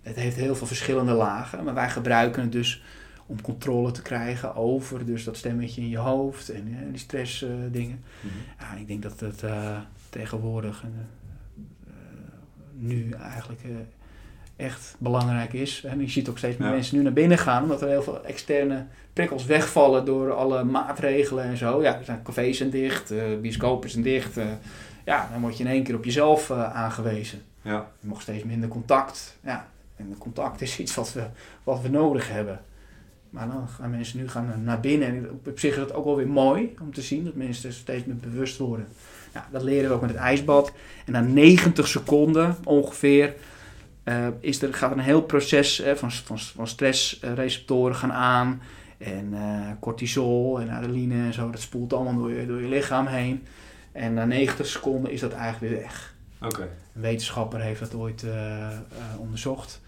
Het heeft heel veel verschillende lagen, maar wij gebruiken het dus om controle te krijgen over dus dat stemmetje in je hoofd en eh, die stressdingen. dingen. Mhm. ja, ik denk dat het eh, tegenwoordig eh, eh, nu eigenlijk eh, echt belangrijk is. En je ziet ook steeds meer Ja. mensen nu naar binnen gaan, omdat er heel veel externe prikkels wegvallen door alle maatregelen en zo. Ja, er zijn cafés zijn dicht, eh bioscopen zijn dicht. eh, ja, dan word je in één keer op jezelf eh, aangewezen. Ja, Je mag steeds minder contact. Ja, en contact is iets wat we, wat we nodig hebben. Maar dan gaan mensen nu gaan naar binnen. En op zich is dat ook wel weer mooi om te zien dat mensen steeds meer bewust worden. Nou, dat leren we ook met het ijsbad. En na 90 seconden ongeveer eh, is er, gaat er een heel proces eh, van, van, van stressreceptoren gaan aan. En eh, cortisol en adrenaline en zo, dat spoelt allemaal door je, door je lichaam heen. En na 90 seconden is dat eigenlijk weer weg. Oké. Een wetenschapper heeft dat ooit onderzocht.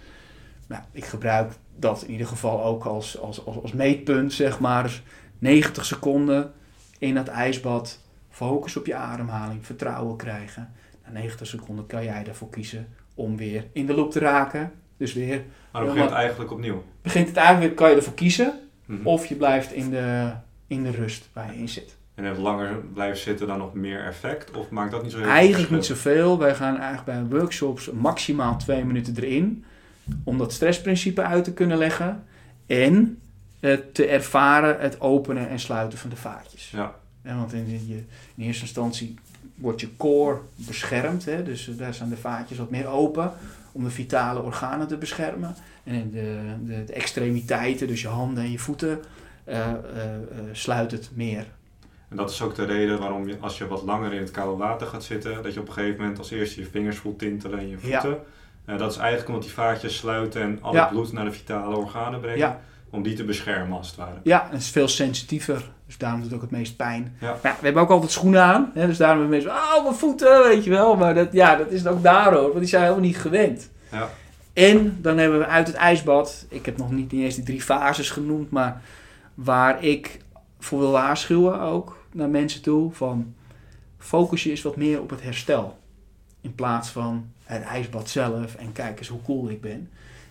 Nou, ik gebruik dat in ieder geval ook als, als, als, als meetpunt, zeg maar. Dus 90 seconden in dat ijsbad, focus op je ademhaling, vertrouwen krijgen. Na 90 seconden kan jij ervoor kiezen om weer in de loop te raken. Dus weer Maar dan begint het eigenlijk opnieuw. begint het eigenlijk kan je ervoor kiezen. Mhm. Of je blijft in de, in de rust waar je in zit. En het langer blijven zitten dan nog meer effect? Of maakt dat niet zo heel veel Eigenlijk niet zoveel. Wij gaan eigenlijk bij workshops maximaal twee minuten erin. Om dat stressprincipe uit te kunnen leggen. En eh, te ervaren het openen en sluiten van de vaatjes. Ja. Ja, want in, in, je, in eerste instantie wordt je core beschermd. Hè? Dus eh, daar zijn de vaatjes wat meer open. Om de vitale organen te beschermen. En de, de, de extremiteiten, dus je handen en je voeten, eh, sluit het meer. En dat is ook de reden waarom je, als je wat langer in het koude water gaat zitten, dat je op een gegeven moment als eerste je vingers voelt tintelen en je Ja. Eh, dat is eigenlijk omdat die vaatjes sluiten en al het bloed naar de vitale organen brengen. Om die te beschermen als het ware. Ja, het is veel sensitiever. Dus daarom doet het ook het meest pijn. Ja. Maar ja, we hebben ook altijd schoenen aan. Hè, dus daarom hebben mensen, oh, mijn voeten, weet je wel. Maar dat, ja, dat is ook daardoor, want die zijn helemaal niet gewend. Ja. En dan hebben we uit het ijsbad, ik heb nog niet eens die drie fases genoemd, maar waar ik voor wil waarschuwen ook naar mensen toe, van focus je eens wat meer op het herstel. In plaats van het ijsbad zelf en kijk eens hoe cool ik ben.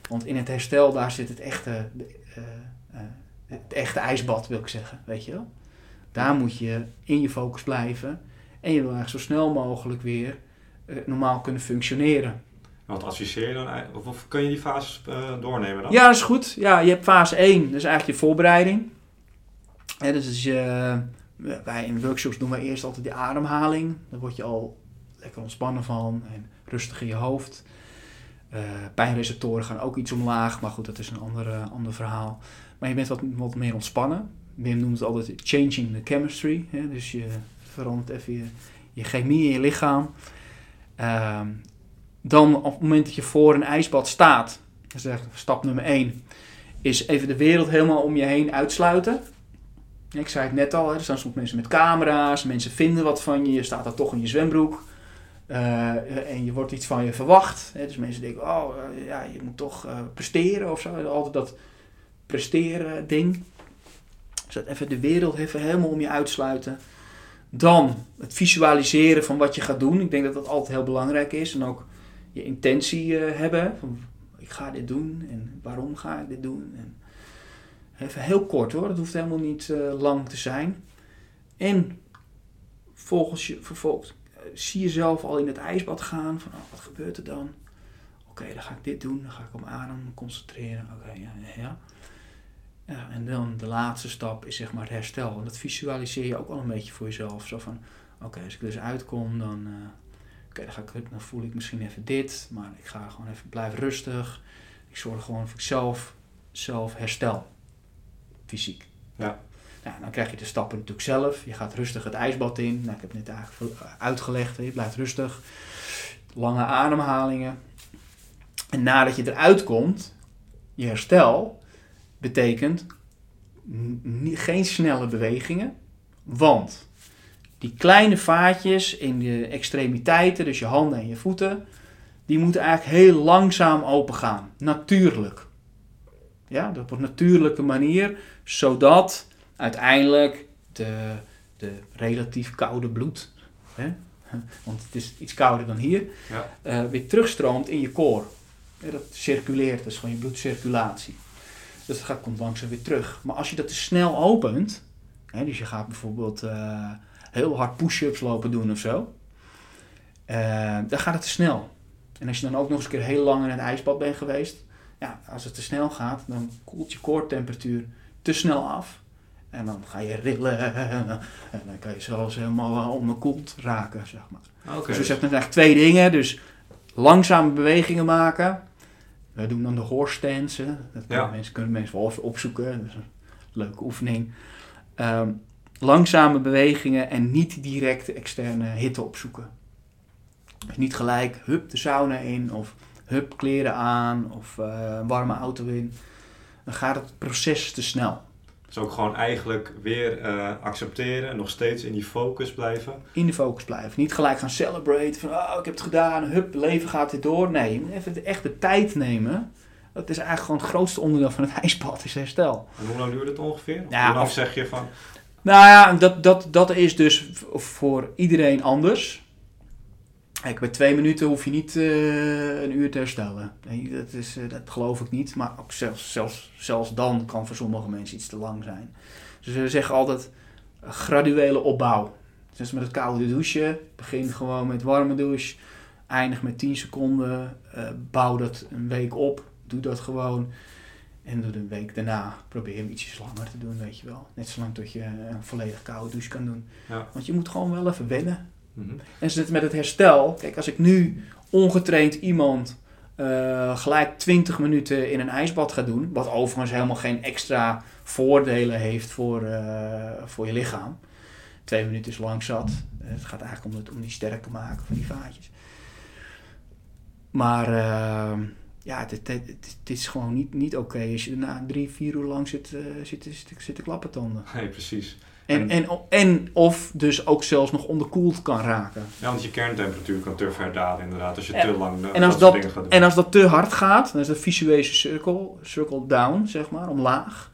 Want in het herstel, daar zit het echte, eh, eh, het echte ijsbad, wil ik zeggen, weet je wel. Daar moet je in je focus blijven en je wil eigenlijk zo snel mogelijk weer eh, normaal kunnen functioneren. Wat adviseer je dan? Of, of kun je die fases doornemen dan? Ja, dat is goed. Ja, je hebt fase 1, dat is eigenlijk je voorbereiding. Dus je, wij in workshops doen we eerst altijd die ademhaling. Daar word je al lekker ontspannen van en rustig in je hoofd. Eh, pijnreceptoren gaan ook iets omlaag, maar goed, dat is een ander, eh, ander verhaal. Maar je bent wat, wat meer ontspannen. Wim noemt het altijd changing the chemistry. Hè? Dus je verandert even je, je chemie in je lichaam. Ehm, dan op het moment dat je voor een ijsbad staat, dat is stap nummer 1, is even de wereld helemaal om je heen uitsluiten. Ik zei het net al, hè, er staan soms mensen met camera's, mensen vinden wat van je, je staat daar toch in je zwembroek. Eh, en je wordt iets van je verwacht. Hè, dus mensen denken, oh eh, ja, je moet toch eh, presteren of zo. Altijd dat presteren ding. Dus even de wereld even helemaal om je uitsluiten. Dan het visualiseren van wat je gaat doen. Ik denk dat dat altijd heel belangrijk is. En ook je intentie hebben. Van, ik ga dit doen en waarom ga ik dit doen. En even heel kort hoor, dat hoeft helemaal niet lang te zijn. En volgens je, vervolgens zie jezelf al in het ijsbad gaan. Van, oh, wat gebeurt er dan? Oké, dan ga ik dit doen. Dan ga ik op adem concentreren. Oké, ja, ja, en dan de laatste stap is zeg maar het herstel. En dat visualiseer je ook al een beetje voor jezelf. Zo van, oké, als ik dus uitkom, dan, eh, oké, dan, ga ik, dan voel ik misschien even dit. Maar ik ga gewoon even blijven rustig. Ik zorg gewoon voor zelf, zelf herstel. Fysiek. Ja. Nou, dan krijg je de stappen natuurlijk zelf. Je gaat rustig het ijsbad in. Nou, ik heb net eigenlijk uitgelegd. hè. Je blijft rustig. Lange ademhalingen. En nadat je eruit komt, je herstel, betekent geen snelle bewegingen. Want die kleine vaatjes in de extremiteiten, dus je handen en je voeten, die moeten eigenlijk heel langzaam open gaan. Natuurlijk. Ja, op een natuurlijke manier, zodat uiteindelijk de, de relatief koude bloed, hè, want het is iets kouder dan hier, Ja. eh, weer terugstroomt in je koor. Ja, dat circuleert, dat is gewoon je bloedcirculatie. Dus dat gaat, komt langzaam weer terug. Maar als je dat te snel opent, hè, dus je gaat bijvoorbeeld eh, heel hard push-ups lopen doen of zo, eh, dan gaat het te snel. En als je dan ook nog eens een keer heel lang in een ijsbad bent geweest, ja, als het te snel gaat, dan koelt je koortemperatuur te snel af. En dan ga je rillen en dan kan je zelfs helemaal eh, onderkoeld raken, zeg maar. Oké. Dus we zetten eigenlijk twee dingen. Dus langzame bewegingen maken. Wij doen dan de hè. Dat Ja. kunnen mensen, kunnen mensen wel opzoeken. Dat is een leuke oefening. Ehm, langzame bewegingen en niet direct externe hitte opzoeken. Dus niet gelijk, hup, de sauna in of hup, kleren aan of eh, een warme auto in. Dan gaat het proces te snel. Dus ook gewoon eigenlijk weer eh, accepteren en nog steeds in die focus blijven. In de focus blijven. Niet gelijk gaan celebrate van oh, ik heb het gedaan, hup, leven gaat weer door. Nee, je moet even echt de tijd nemen. Dat is eigenlijk gewoon het grootste onderdeel van het ijsbad, is herstel. En hoe lang duurt het ongeveer? Ja, of- zeg je van, Nou ja, dat, dat, dat is dus voor iedereen anders. Kijk, bij twee minuten hoef je niet eh, een uur te herstellen. Nee, dat, is, eh, dat geloof ik niet. Maar ook zelfs, zelfs, zelfs dan kan voor sommige mensen iets te lang zijn. Dus we zeggen altijd eh, graduele opbouw. Dus met het koude douchen. Begin gewoon met warme douche. Eindig met 10 seconden. bouw dat een week op. Doe dat gewoon. En doe de week daarna probeer hem ietsjes langer te doen, weet je wel. Net zolang tot je een volledig koude douche kan doen. Ja. Want je moet gewoon wel even wennen. Mhm. En zit met het herstel. Kijk, als ik nu ongetraind iemand eh, gelijk 20 minuten in een ijsbad ga doen, wat overigens helemaal geen extra voordelen heeft voor, eh, voor je lichaam. Twee minuten is lang zat. Het gaat eigenlijk om, het, om die sterker maken van die vaatjes. Maar eh, ja, het, het, het, is gewoon niet, niet oké als je daarna drie, vier uur lang zit, eh, zit, zit, zit te klappertanden. Nee, precies. En, en, en of dus ook zelfs nog onderkoeld kan raken. Ja, want je kerntemperatuur kan te ver dalen inderdaad als je En- te lang eh, En als, dat, dingen gaat doen. en als dat te hard gaat, dan is dat visuele cirkel, circle down, zeg maar, omlaag.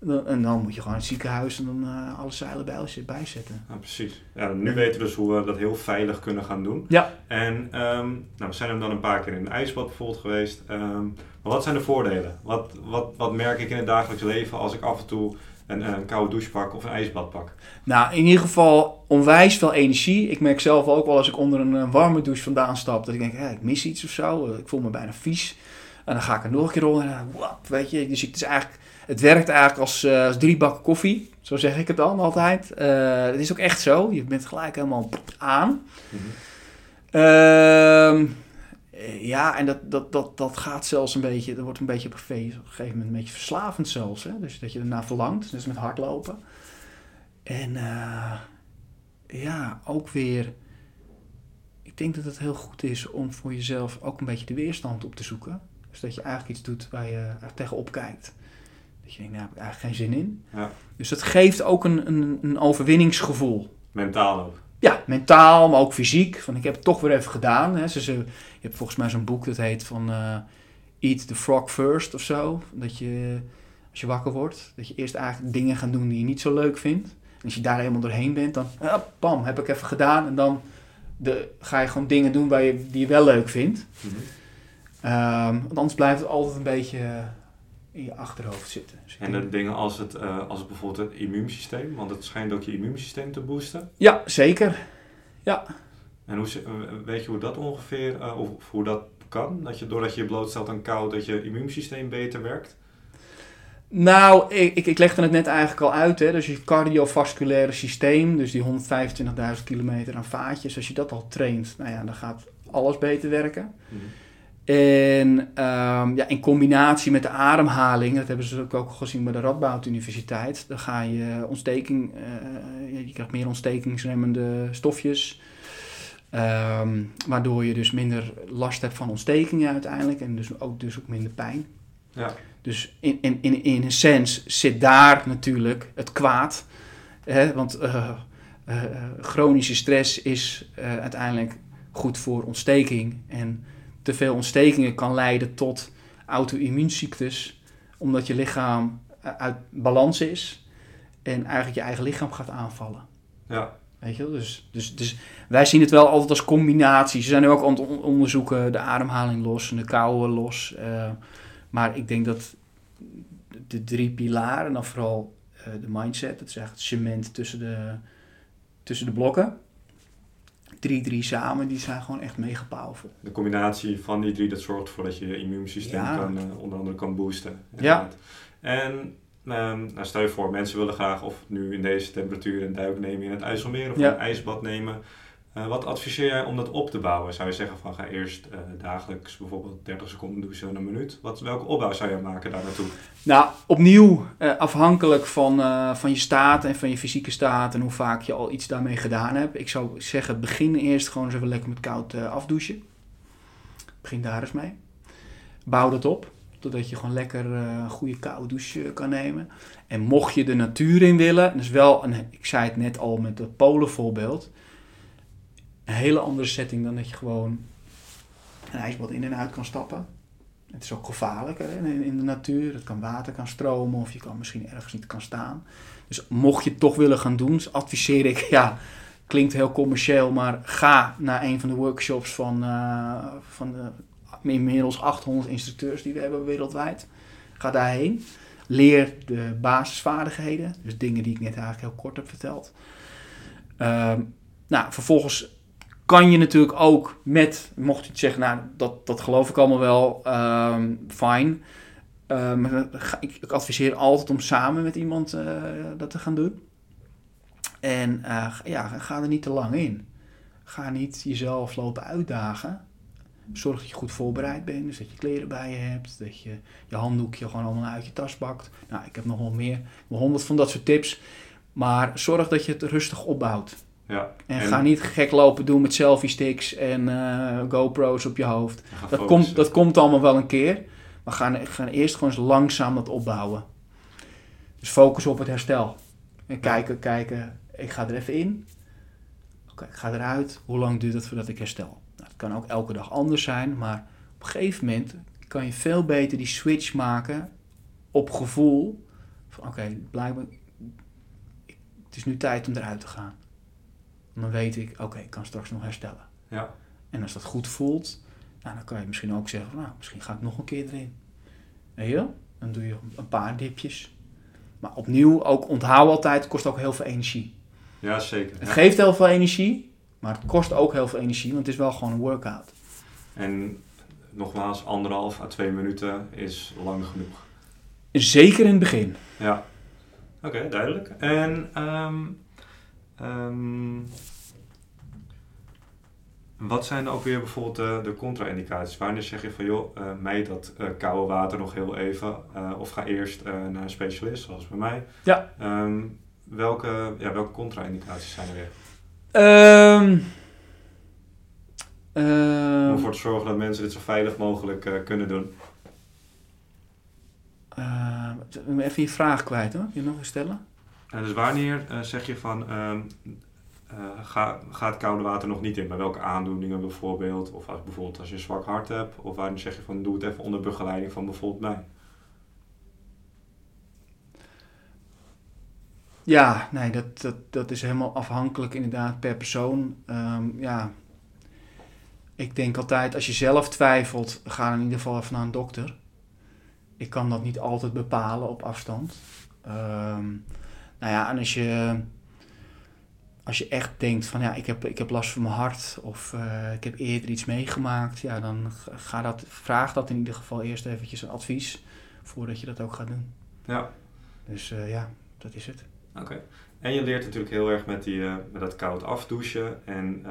Dan- En dan moet je gewoon in het ziekenhuis en dan eh, alle zeilen bij bijzetten. Ja, precies. Ja, nu weten we dus hoe we dat heel veilig kunnen gaan doen. Ja. En ehm, nou, we zijn hem dan een paar keer in een ijsbad bijvoorbeeld geweest. Ehm, maar wat zijn de voordelen? Wat, wat, wat merk ik in het dagelijks leven als ik af en toe een, een koude douche pak of een ijsbad pak? Nou, in ieder geval onwijs veel energie. Ik merk zelf ook wel als ik onder een warme douche vandaan stap, dat ik denk, hé, ik mis iets of zo. Eh, Ik voel me bijna vies. En dan ga ik er nog een keer onder en dan, wap, weet je. Dus het, is eigenlijk, het werkt eigenlijk als, eh, als drie bakken koffie. Zo zeg ik het dan altijd. Eh, het is ook echt zo. Je bent gelijk helemaal aan. Eh, ja, en dat, dat, dat, dat gaat zelfs een beetje, dat wordt een beetje op een gegeven moment een beetje verslavend zelfs. Hè? Dus dat je ernaar verlangt, dus met hardlopen. En eh, ja, ook weer, ik denk dat het heel goed is om voor jezelf ook een beetje de weerstand op te zoeken. Dus dat je eigenlijk iets doet waar je tegenop kijkt. Dat je denkt, nou, daar heb ik eigenlijk geen zin in. Ja. Dus dat geeft ook een, een, een overwinningsgevoel. Mentaal ook. Ja, mentaal, maar ook fysiek. Van ik heb het toch weer even gedaan. Hè. Ze, ze, je hebt volgens mij zo'n boek dat heet van eh, Eat the Frog First of zo. Dat je, als je wakker wordt, dat je eerst eigenlijk dingen gaat doen die je niet zo leuk vindt. En als je daar helemaal doorheen bent, dan ah, bam, heb ik even gedaan. En dan de, ga je gewoon dingen doen waar je, die je wel leuk vindt. Ehm, want anders blijft het altijd een beetje eh, in je achterhoofd zitten. Dus En de dingen als het, eh, als het bijvoorbeeld het immuunsysteem, want het schijnt ook je immuunsysteem te boosten. Ja, zeker. En hoe, weet je hoe dat ongeveer, eh, of hoe dat kan? Dat je doordat je blootstelt aan kou, dat je immuunsysteem beter werkt? Nou, ik, ik, ik legde het net eigenlijk al uit. Hè? Dus je cardiovasculaire systeem, dus die 125.000 kilometer aan vaatjes, als je dat al traint, nou ja, dan gaat alles beter werken. Mhm. En ehm, ja, in combinatie met de ademhaling, dat hebben ze ook ook gezien bij de Radboud Universiteit, dan ga je ontsteking, eh, je krijgt meer ontstekingsremmende stofjes. Ehm, waardoor je dus minder last hebt van ontstekingen uiteindelijk en dus ook, dus ook minder pijn. Ja. Dus in, in, in, in een sens zit daar natuurlijk het kwaad. Hè? Want eh, eh, chronische stress is uiteindelijk goed voor ontsteking. En te veel ontstekingen kan leiden tot auto-immuunziektes. Omdat je lichaam eh, uit balans is. En eigenlijk je eigen lichaam gaat aanvallen. Ja. Weet je wel? Dus, dus, dus wij zien het wel altijd als combinatie. Ze zijn nu ook aan het on- onderzoeken de ademhaling los en de kou los. eh, maar ik denk dat de drie pilaren, en dan vooral eh, de mindset, dat is eigenlijk het cement tussen de, tussen de blokken. Drie, drie samen, die zijn gewoon echt mega powerful. De combinatie van die drie, dat zorgt ervoor dat je je immuunsysteem Ja. kan, eh, onder andere kan boosten. inderdaad. En ehm, nou, stel je voor, mensen willen graag of nu in deze temperatuur een duik nemen in het IJsselmeer of Ja. een ijsbad nemen. Eh, wat adviseer jij om dat op te bouwen? Zou je zeggen van ga eerst eh, dagelijks bijvoorbeeld 30 seconden douchen in een minuut? Wat, welke opbouw zou je maken daar naartoe? Nou, opnieuw eh, afhankelijk van, van je staat en van je fysieke staat en hoe vaak je al iets daarmee gedaan hebt. Ik zou zeggen, begin eerst gewoon eens lekker met koud afdouchen. Begin daar eens mee. Bouw dat op, totdat je gewoon lekker een goede koude douche kan nemen. En mocht je de natuur in willen, dus wel, een, ik zei het net al met het Polen voorbeeld, een hele andere setting dan dat je gewoon een ijsbad in en uit kan stappen. Het is ook gevaarlijk hè, in, de natuur. Het kan water kan stromen of je kan misschien ergens niet kan staan. Dus mocht je het toch willen gaan doen, adviseer ik, ja, klinkt heel commercieel, maar ga naar een van de workshops van, uh, van de inmiddels 800 instructeurs die we hebben wereldwijd. Ga daarheen. Leer de basisvaardigheden, dus dingen die ik net eigenlijk heel kort heb verteld. Uh, nou, vervolgens kan je natuurlijk ook met, mocht je zeggen, nou, dat, dat geloof ik allemaal wel, um, fijn. Um, ik, adviseer altijd om samen met iemand uh, dat te gaan doen. En uh, ja, ga er niet te lang in. Ga niet jezelf lopen uitdagen. Zorg dat je goed voorbereid bent. Dus dat je kleren bij je hebt. Dat je je handdoekje gewoon allemaal uit je tas pakt. Nou, ik heb nog wel meer. honderd van dat soort tips. Maar zorg dat je het rustig opbouwt. Ja, en, en, ga niet gek lopen doen met selfie sticks en uh, GoPro's op je hoofd. Dat komt, dat komt allemaal wel een keer. Maar ga, ga eerst gewoon eens langzaam dat opbouwen. Dus focus op het herstel. En kijken, kijken. Ik ga er even in. Oké, ik ga eruit. Hoe lang duurt het voordat ik herstel? Nou, het kan ook elke dag anders zijn. Maar op een gegeven moment kan je veel beter die switch maken op gevoel. Van oké, blijkbaar... Het is nu tijd om eruit te gaan dan weet ik, oké, ik kan straks nog herstellen. Ja. En als dat goed voelt, nou, dan kan je misschien ook zeggen, nou, misschien ga ik nog een keer erin. Weet je Dan doe je een paar dipjes. Maar opnieuw, ook onthoud altijd, kost ook heel veel energie. Ja, zeker. Het geeft heel veel energie, maar het kost ook heel veel energie, want het is wel gewoon een workout. En nogmaals, anderhalf à twee minuten is lang genoeg. Zeker in het begin. Ja. Oké, duidelijk. En um, Um, wat zijn ook weer bijvoorbeeld de, de contra-indicaties? Wanneer zeg je van joh, uh, mij dat uh, koude water nog heel even, of ga eerst naar een specialist, zoals bij mij. Ja. Um, welke, ja, welke contra-indicaties zijn er weer? Um, Om ervoor te zorgen dat mensen dit zo veilig mogelijk kunnen doen. even je vraag kwijt hoor, je nog eens stellen? En dus wanneer uh, zeg je van uh, uh, ga, ga het koude water nog niet in? Bij welke aandoeningen bijvoorbeeld? Of als, bijvoorbeeld als je een zwak hart hebt? Of wanneer zeg je van doe het even onder begeleiding van bijvoorbeeld mij? Ja, nee, dat, dat, dat is helemaal afhankelijk inderdaad per persoon. Um, ja, ik denk altijd als je zelf twijfelt, ga in ieder geval even naar een dokter. Ik kan dat niet altijd bepalen op afstand. Um, nou ja, en als je, als je echt denkt van ja, ik heb, ik heb last van mijn hart of uh, ik heb eerder iets meegemaakt, ja, dan ga dat, vraag dat in ieder geval eerst eventjes een advies voordat je dat ook gaat doen. Ja. Dus uh, ja, dat is het. Oké. En je leert natuurlijk heel erg met, die, uh, met dat koud afdouchen en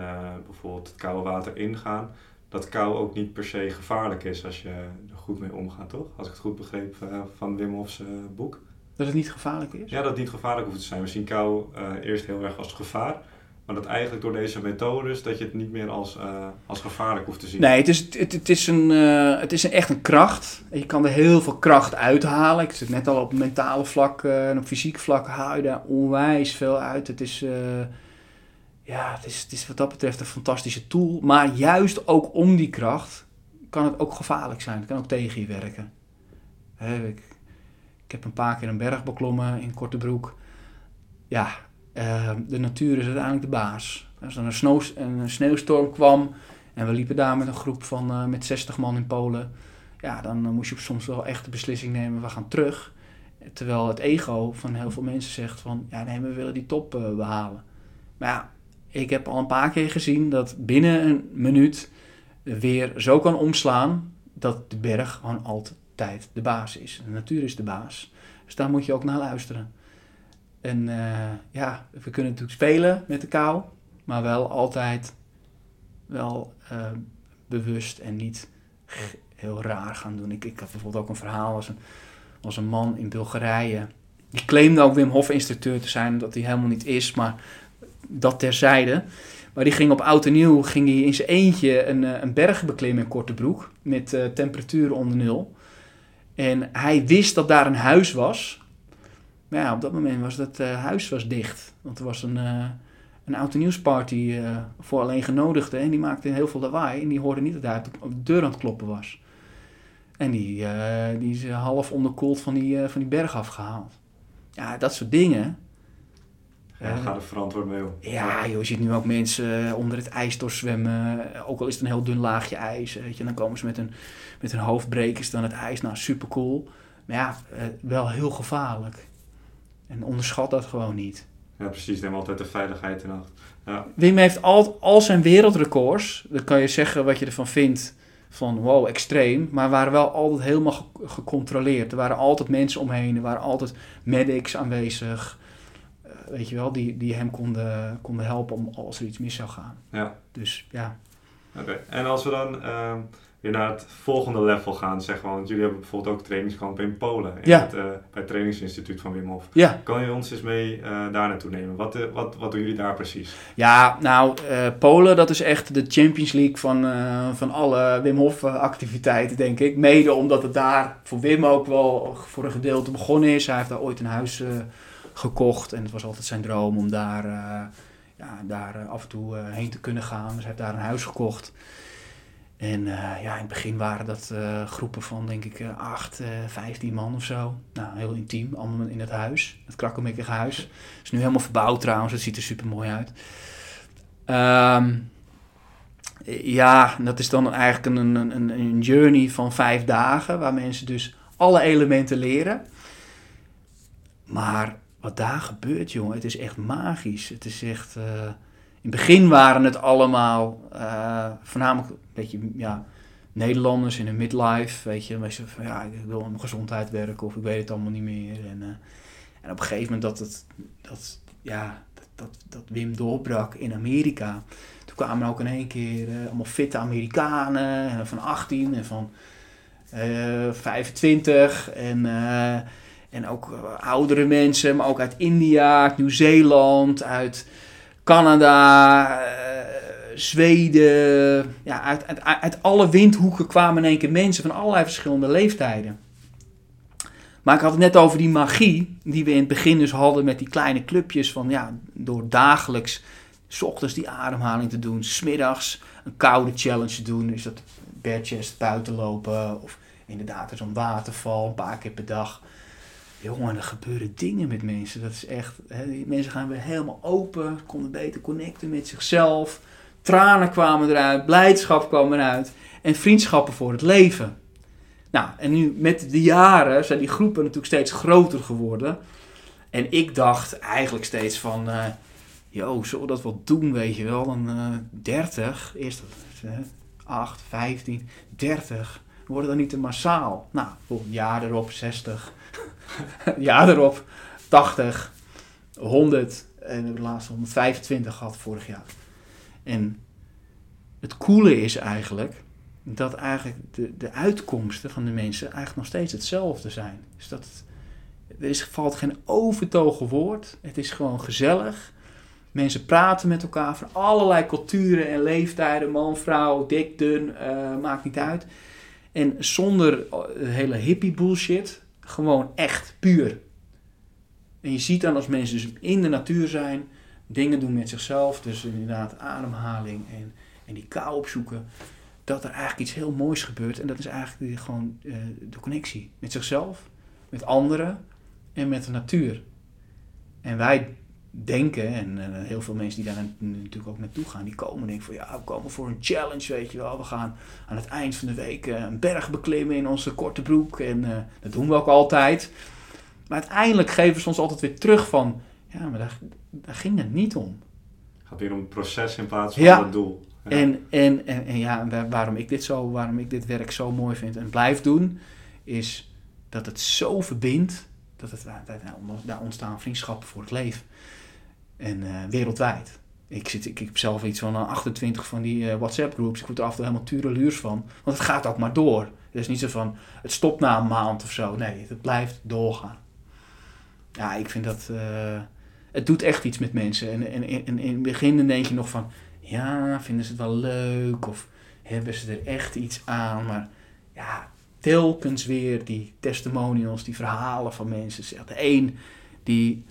bijvoorbeeld het koude water ingaan. Dat kou ook niet per se gevaarlijk is als je er goed mee omgaat, toch? Als ik het goed begreep van Wim Hof's boek. Dat het niet gevaarlijk is? Ja, dat het niet gevaarlijk hoeft te zijn. We zien kou uh, eerst heel erg als gevaar. Maar dat eigenlijk door deze methodes dat je het niet meer als, uh, als gevaarlijk hoeft te zien. Nee, het is, het, het is, een, uh, het is een, echt een kracht. Je kan er heel veel kracht uithalen. Ik zit net al op mentale vlak en op fysiek vlak haal je daar onwijs veel uit. Het is, ja, het is, het is wat dat betreft een fantastische tool. Maar juist ook om die kracht kan het ook gevaarlijk zijn. Het kan ook tegen je werken. Hè, ik, ik heb een paar keer een berg beklommen in korte broek. Ja, uh, de natuur is uiteindelijk de baas. Als er een, een sneeuwstorm kwam en we liepen daar met een groep van uh, met 60 man in Polen. Ja, dan moest je soms wel echt de beslissing nemen, we gaan terug. Terwijl het ego van heel veel mensen zegt van, ja nee, we willen die top behalen. Maar ja, ik heb al een paar keer gezien dat binnen een minuut weer zo kan omslaan dat de berg gewoon altijd tijd de baas is. De natuur is de baas. Dus daar moet je ook naar luisteren. En uh, ja, we kunnen natuurlijk spelen met de kou, maar wel altijd wel uh, bewust en niet heel raar gaan doen. Ik, ik had bijvoorbeeld ook een verhaal als een, als een man in Bulgarije. Die claimde ook Wim Hof instructeur te zijn, dat hij helemaal niet is. Maar dat terzijde. Maar die ging op oud en nieuw ging hij in zijn eentje een, eh, een berg beklimmen in korte broek. Met temperaturen onder nul. En hij wist dat daar een huis was. Maar ja, op dat moment was dat uh, huis was dicht. Want er was een, uh, een oud nieuwsparty uh, voor alleen genodigden. En die maakte heel veel lawaai. En die hoorde niet dat hij op de deur aan het kloppen was. En die, die is half onderkoeld van die, van die berg afgehaald. Ja, dat soort dingen. Ja, ga er verantwoord mee om. Ja, joh, je ziet nu ook mensen onder het ijs doorzwemmen. Ook al is het een heel dun laagje ijs. Weet je, dan komen ze met hun, met hun hoofdbrekers dan het ijs. Nou, super cool. Maar ja, wel heel gevaarlijk. En onderschat dat gewoon niet. Ja, precies. Neem altijd de veiligheid in acht. Ja. Wim heeft al, al zijn wereldrecords. Dan kan je zeggen wat je ervan vindt. Van wow, extreem. Maar waren wel altijd helemaal ge gecontroleerd. Er waren altijd mensen omheen. Er waren altijd medics aanwezig. Uh, weet je wel, die, die hem konden, konden helpen om als er iets mis zou gaan. Ja. Dus ja. Oké. Okay. En als we dan... Uh weer naar het volgende level gaan, zeg maar. Want jullie hebben bijvoorbeeld ook trainingskampen in Polen. In ja. het, uh, bij het trainingsinstituut van Wim Hof. Ja. Kan je ons eens mee uh, daar naartoe nemen? Wat, uh, wat, wat doen jullie daar precies? Ja, nou, Polen, dat is echt de Champions League van, van alle Wim Hof activiteiten, denk ik. Mede omdat het daar voor Wim ook wel voor een gedeelte begonnen is. Hij heeft daar ooit een huis gekocht en het was altijd zijn droom om daar, ja, daar af en toe heen te kunnen gaan. Dus hij heeft daar een huis gekocht. En uh, ja, in het begin waren dat uh, groepen van denk ik uh, 8, 15 man of zo. Nou, heel intiem, allemaal in het huis. Het krakkemikkige huis. Het is nu helemaal verbouwd trouwens, het ziet er super mooi uit. Um, ja, dat is dan eigenlijk een, een, een journey van vijf dagen, waar mensen dus alle elementen leren. Maar wat daar gebeurt, jongen, het is echt magisch. Het is echt... In het begin waren het allemaal uh, voornamelijk beetje ja, Nederlanders in een midlife. Weet je, mensen van ja, ik wil aan mijn gezondheid werken of ik weet het allemaal niet meer. En, uh, en op een gegeven moment dat het, dat, ja, dat, dat, Wim doorbrak in Amerika. Toen kwamen ook in één keer uh, allemaal fitte Amerikanen van 18 en van 25 en, en ook oudere mensen, maar ook uit India, uit Nieuw-Zeeland, uit Canada, uh, Zweden. Ja, uit, alle windhoeken kwamen in één keer mensen van allerlei verschillende leeftijden. Maar ik had het net over die magie die we in het begin dus hadden met die kleine clubjes van ja, door dagelijks, s ochtends die ademhaling te doen, smiddags een koude challenge te doen, is dat chest buiten lopen of inderdaad zo'n waterval een paar keer per dag. Jongen, er gebeuren dingen met mensen. Dat is echt. Hè, mensen gaan weer helemaal open, konden beter connecten met zichzelf. Tranen kwamen eruit, blijdschap kwam eruit. En vriendschappen voor het leven. Nou, en nu met de jaren zijn die groepen natuurlijk steeds groter geworden. En ik dacht eigenlijk steeds van. Uh, yo, zullen we dat wel doen, weet je wel? Dan uh, 30, eerst uh, 8, 15, 30. Worden dan niet te massaal? Nou, volgend jaar erop 60 jaar erop 80, 100 en de laatste 125 gehad vorig jaar. En het coole is eigenlijk dat eigenlijk de, de uitkomsten van de mensen eigenlijk nog steeds hetzelfde zijn. Dus dat er is, valt geen overtogen woord. Het is gewoon gezellig. Mensen praten met elkaar van allerlei culturen en leeftijden. Man, vrouw, dik, dun, uh, maakt niet uit. En zonder hele hippie bullshit gewoon echt, puur. En je ziet dan als mensen dus in de natuur zijn, dingen doen met zichzelf, dus inderdaad ademhaling en, en die kou opzoeken, dat er eigenlijk iets heel moois gebeurt. En dat is eigenlijk gewoon uh, de connectie met zichzelf, met anderen en met de natuur. En wij denken, en uh, heel veel mensen die daar natuurlijk ook naartoe gaan, die komen en denken van ja, we komen voor een challenge, weet je wel. We gaan aan het eind van de week uh, een berg beklimmen in onze korte broek en uh, dat doen we ook altijd. Maar uiteindelijk geven ze ons altijd weer terug van, ja, maar daar, daar ging het niet om. Het gaat weer om het proces in plaats van ja. het doel. Ja. En, en, en, en ja, waarom ik dit zo, waarom ik dit werk zo mooi vind en blijf doen, is dat het zo verbindt, dat het, daar ontstaan vriendschappen voor het leven. En uh, wereldwijd. Ik, zit, ik, ik heb zelf iets van uh, 28 van die uh, WhatsApp-groups. Ik word er af en toe helemaal tureluurs van. Want het gaat ook maar door. Het is niet zo van, het stopt na een maand of zo. Nee, het blijft doorgaan. Ja, ik vind dat, het doet echt iets met mensen. En, en, in het begin denk je nog van, ja, vinden ze het wel leuk? Of hebben ze er echt iets aan? Maar ja, telkens weer die testimonials, die verhalen van mensen. De een die,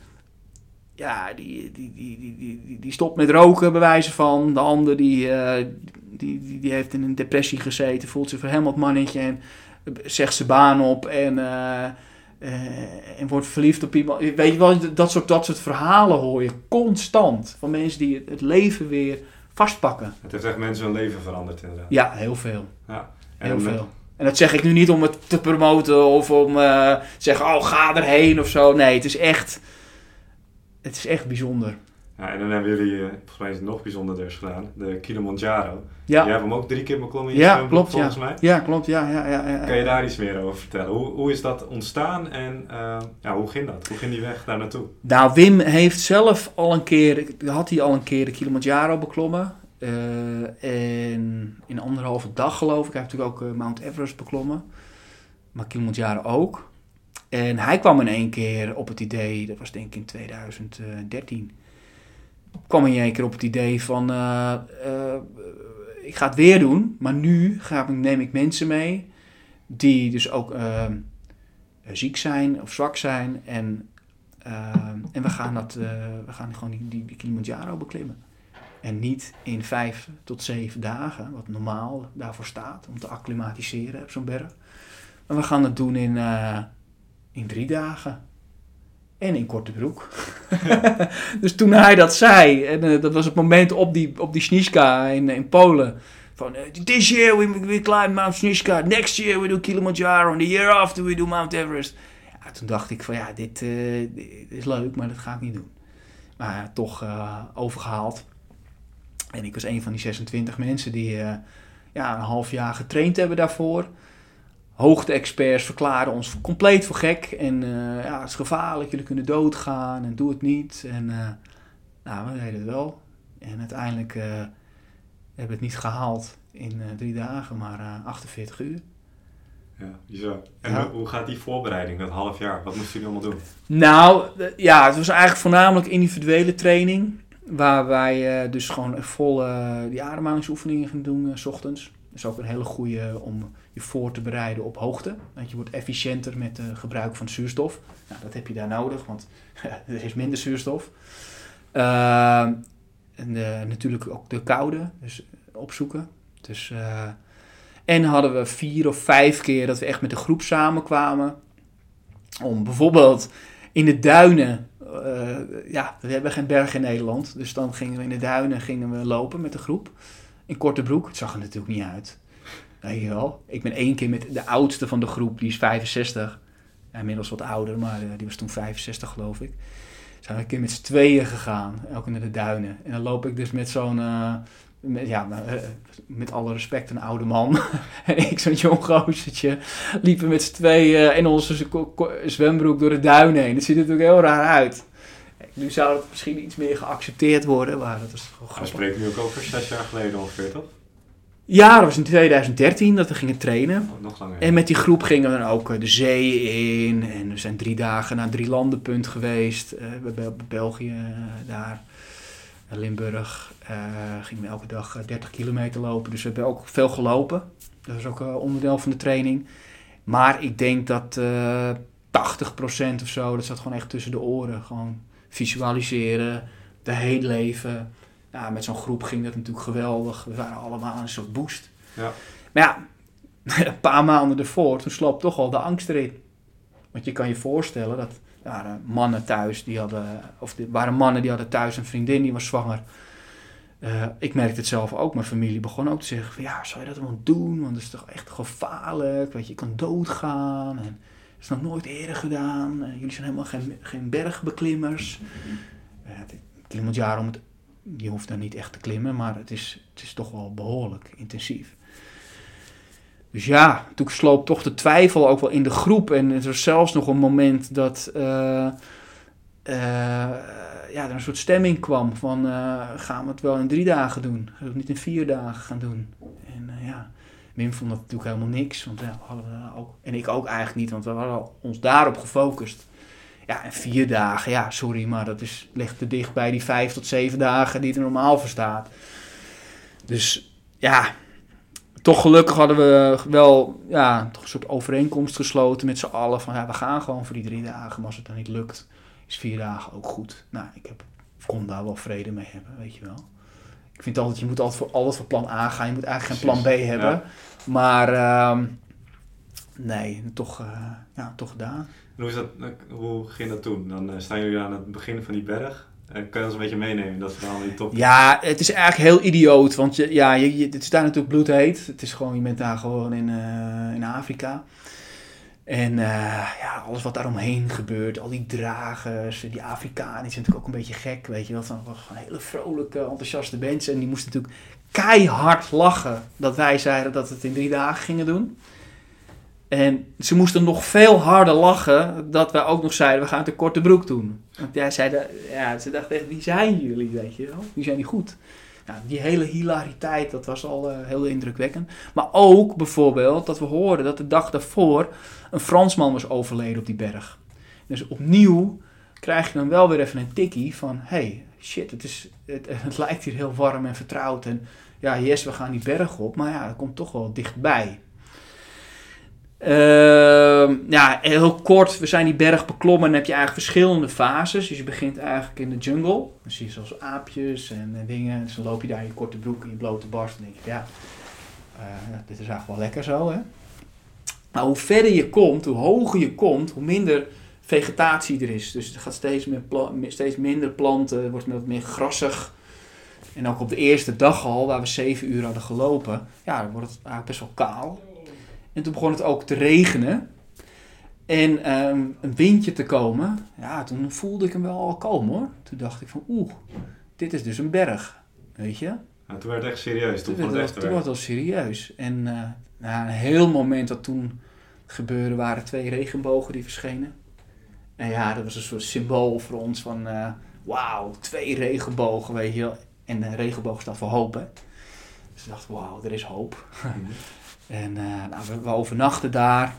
ja, die, die, die, die, die, die stopt met roken, bij wijze van. De ander die, eh, die, die, die heeft in een depressie gezeten, voelt zich helemaal het mannetje en zegt zijn baan op en, eh, eh, en wordt verliefd op iemand. Weet je wel, dat soort, dat soort verhalen hoor je constant. Van mensen die het leven weer vastpakken. Het heeft echt mensen hun leven veranderd inderdaad. Ja, heel veel. Ja. Heel En, veel. En dat zeg ik nu niet om het te promoten of om te zeggen, oh ga erheen of zo. Nee, het is echt, het is echt bijzonder. Ja, en dan hebben jullie, eh, volgens mij is het nog bijzonderder gedaan, de Kilimanjaro. Ja, Jij hebt hem ook drie keer beklommen in je ja klopt. volgens Ja. mij. ja, klopt. Ja, ja, ja, ja. Kan je daar iets meer over vertellen? Hoe, hoe is dat ontstaan en eh, ja, hoe ging dat? Hoe ging die weg daar naartoe? Nou, Wim heeft zelf al een keer, had hij al een keer de Kilimanjaro beklommen. Eh, en in anderhalve dag geloof ik. Hij heeft natuurlijk ook Mount Everest beklommen. Maar Kilimanjaro ook. En hij kwam in één keer op het idee, dat was denk ik in 2013. Kwam in één keer op het idee van, eh, eh, ik ga het weer doen. Maar nu ga neem ik mensen mee die dus ook eh, ziek zijn of zwak zijn. En en we gaan, dat, we gaan gewoon die, die, Kilimanjaro beklimmen. En niet in vijf tot zeven dagen, wat normaal daarvoor staat, om te acclimatiseren op zo'n berg. Maar we gaan het doen in, in drie dagen. En in korte broek. dus toen hij dat zei, en uh, dat was het moment op die, op die in, in Polen. Van, this year we, we climb Mount Snizka, next year we do Kilimanjaro, and the year after we do Mount Everest. Ja, toen dacht ik van ja, dit, dit, is leuk, maar dat ga ik niet doen. Maar toch overgehaald. En ik was een van die 26 mensen die ja, een half jaar getraind hebben daarvoor. Hoogte-experts verklaren ons compleet voor gek. En ja, het is gevaarlijk, jullie kunnen doodgaan en doe het niet. En nou, we deden het wel. En uiteindelijk hebben we het niet gehaald in drie dagen, maar 48 uur. Ja, bizar. En ja. hoe gaat die voorbereiding, dat half jaar? Wat moesten jullie allemaal doen? Nou, ja, het was eigenlijk voornamelijk individuele training. Waar wij dus gewoon vol die ademhalingsoefeningen gaan doen s ochtends. Is ook een hele goede om je voor te bereiden op hoogte. Want je wordt efficiënter met het gebruik van zuurstof. Nou, dat heb je daar nodig, want er is minder zuurstof. Ehm, en natuurlijk ook de koude, dus opzoeken. Dus... En hadden we vier of vijf keer dat we echt met de groep samenkwamen. Om bijvoorbeeld in de duinen. Ja, we hebben geen berg in Nederland. Dus dan gingen we in de duinen gingen we lopen met de groep. In korte broek. Het zag er natuurlijk niet uit. Weet je wel. Ik ben één keer met de oudste van de groep. Die is 65. Ja, inmiddels wat ouder. Maar uh, die was toen 65 geloof ik. Zijn we een keer met z'n tweeën gegaan. Elke naar de duinen. En dan loop ik dus met zo'n... Uh, met, ja, met alle respect een oude man en ik zo'n jong gozertje liepen met z'n tweeën in onze zwembroek door de duinen heen. Dat ziet er natuurlijk heel raar uit. Nu zou het misschien iets meer geaccepteerd worden, maar dat is gewoon We spreken nu ook over zes jaar geleden ongeveer, toch? Ja, dat was in 2013 dat we gingen trainen. Oh, nog langer. En met die groep gingen we dan ook de zee in. En we zijn drie dagen naar drie landenpunt geweest. Uh, bij België uh, daar. Limburg uh, gingen we elke dag 30 kilometer lopen. Dus we hebben ook veel gelopen. Dat is ook onderdeel van de training. Maar ik denk dat uh, 80% of zo, dat zat gewoon echt tussen de oren. Gewoon visualiseren, de hele leven. Ja, met zo'n groep ging dat natuurlijk geweldig. We waren allemaal een soort boost. Ja. Maar ja, een paar maanden ervoor, toen sloop toch al de angst erin. Want je kan je voorstellen dat er waren mannen thuis die hadden, of er waren mannen die hadden thuis een vriendin die was zwanger. Uh, ik merkte het zelf ook. Mijn familie begon ook te zeggen van ja, zou je dat wel doen? Want het is toch echt gevaarlijk. Weet je, je kan doodgaan. En is nog nooit eerder gedaan. Uh, jullie zijn helemaal geen, geen bergbeklimmers. Uh, Kilimanjaro, met, je hoeft daar niet echt te klimmen, maar het is, het is toch wel behoorlijk intensief. Dus ja, toen sloop toch de twijfel ook wel in de groep. En er was zelfs nog een moment dat uh, ja, er een soort stemming kwam van gaan we het wel in drie dagen doen? Gaan we het niet in vier dagen gaan doen? En ja, Wim vond dat natuurlijk helemaal niks. Want ja, hadden we ook, en ik ook eigenlijk niet, want we hadden ons daarop gefocust. Ja, en vier dagen, ja, sorry, maar dat is, ligt te dicht bij die vijf tot zeven dagen die er normaal voor staat. Dus ja, toch gelukkig hadden we wel ja, toch een soort overeenkomst gesloten met z'n allen. Van ja, we gaan gewoon voor die drie dagen. Maar als het dan niet lukt, is vier dagen ook goed. Nou, ik heb, kon daar wel vrede mee hebben, weet je wel. Ik vind altijd, je moet altijd voor alles voor plan A gaan. Je moet eigenlijk geen plan B hebben. ja. Maar ehm, nee, toch, eh, ja, toch gedaan. En hoe, is dat, hoe ging dat toen? Dan eh, staan jullie aan het begin van die berg. En kan je ons een beetje meenemen in dat verhaal die top? Ja, het is eigenlijk heel idioot. Want je, ja, je, je, het is daar natuurlijk bloedheet. Het is gewoon, je bent daar gewoon in, eh, in Afrika. En eh, ja, alles wat daaromheen gebeurt, al die dragers, die Afrikanen, die zijn natuurlijk ook een beetje gek, weet je wel. Van hele vrolijke, enthousiaste mensen. En die moesten natuurlijk keihard lachen dat wij zeiden dat we het in drie dagen gingen doen. En ze moesten nog veel harder lachen dat wij ook nog zeiden, we gaan het in korte broek doen. Want jij zeiden, ja, ze dachten echt, wie zijn jullie, weet je wel? Die zijn niet goed. Die hele hilariteit, dat was al eh, heel indrukwekkend. Maar ook bijvoorbeeld dat we hoorden dat de dag daarvoor een Fransman was overleden op die berg. Dus opnieuw krijg je dan wel weer even een tikkie van... hey, shit, het, is, het, het lijkt hier heel warm en vertrouwd. En ja, yes, we gaan die berg op. Maar ja, dat komt toch wel dichtbij. Ehm, ja, heel kort, we zijn die berg beklommen en heb je eigenlijk verschillende fases. Dus je begint eigenlijk in de jungle. Dan zie je zoals aapjes en, dingen. Dus dan loop je daar in je korte broek en je blote borst. En denk je, ja, eh, dit is eigenlijk wel lekker zo, hè. Maar hoe verder je komt, hoe hoger je komt, hoe minder vegetatie er is. Dus er gaat steeds, meer steeds minder planten, het wordt wat meer grassig. En ook op de eerste dag al, waar we zeven uur hadden gelopen, ja, dan wordt het eigenlijk best wel kaal. En toen begon het ook te regenen. En ehm, een windje te komen. Ja, toen voelde ik hem wel al komen hoor. Toen dacht ik van oeh, dit is dus een berg. Weet je? Nou, toen werd het echt serieus. Toen Toen werd het echt toen werd het wel serieus. En eh, na een heel moment dat toen gebeurde, waren twee regenbogen die verschenen. En ja, dat was een soort symbool voor ons van, eh, wauw, twee regenbogen, weet je wel. En de regenboog staat voor hoop, hè. Dus ik dacht, wauw, er is hoop. en eh, nou, we, we overnachten daar.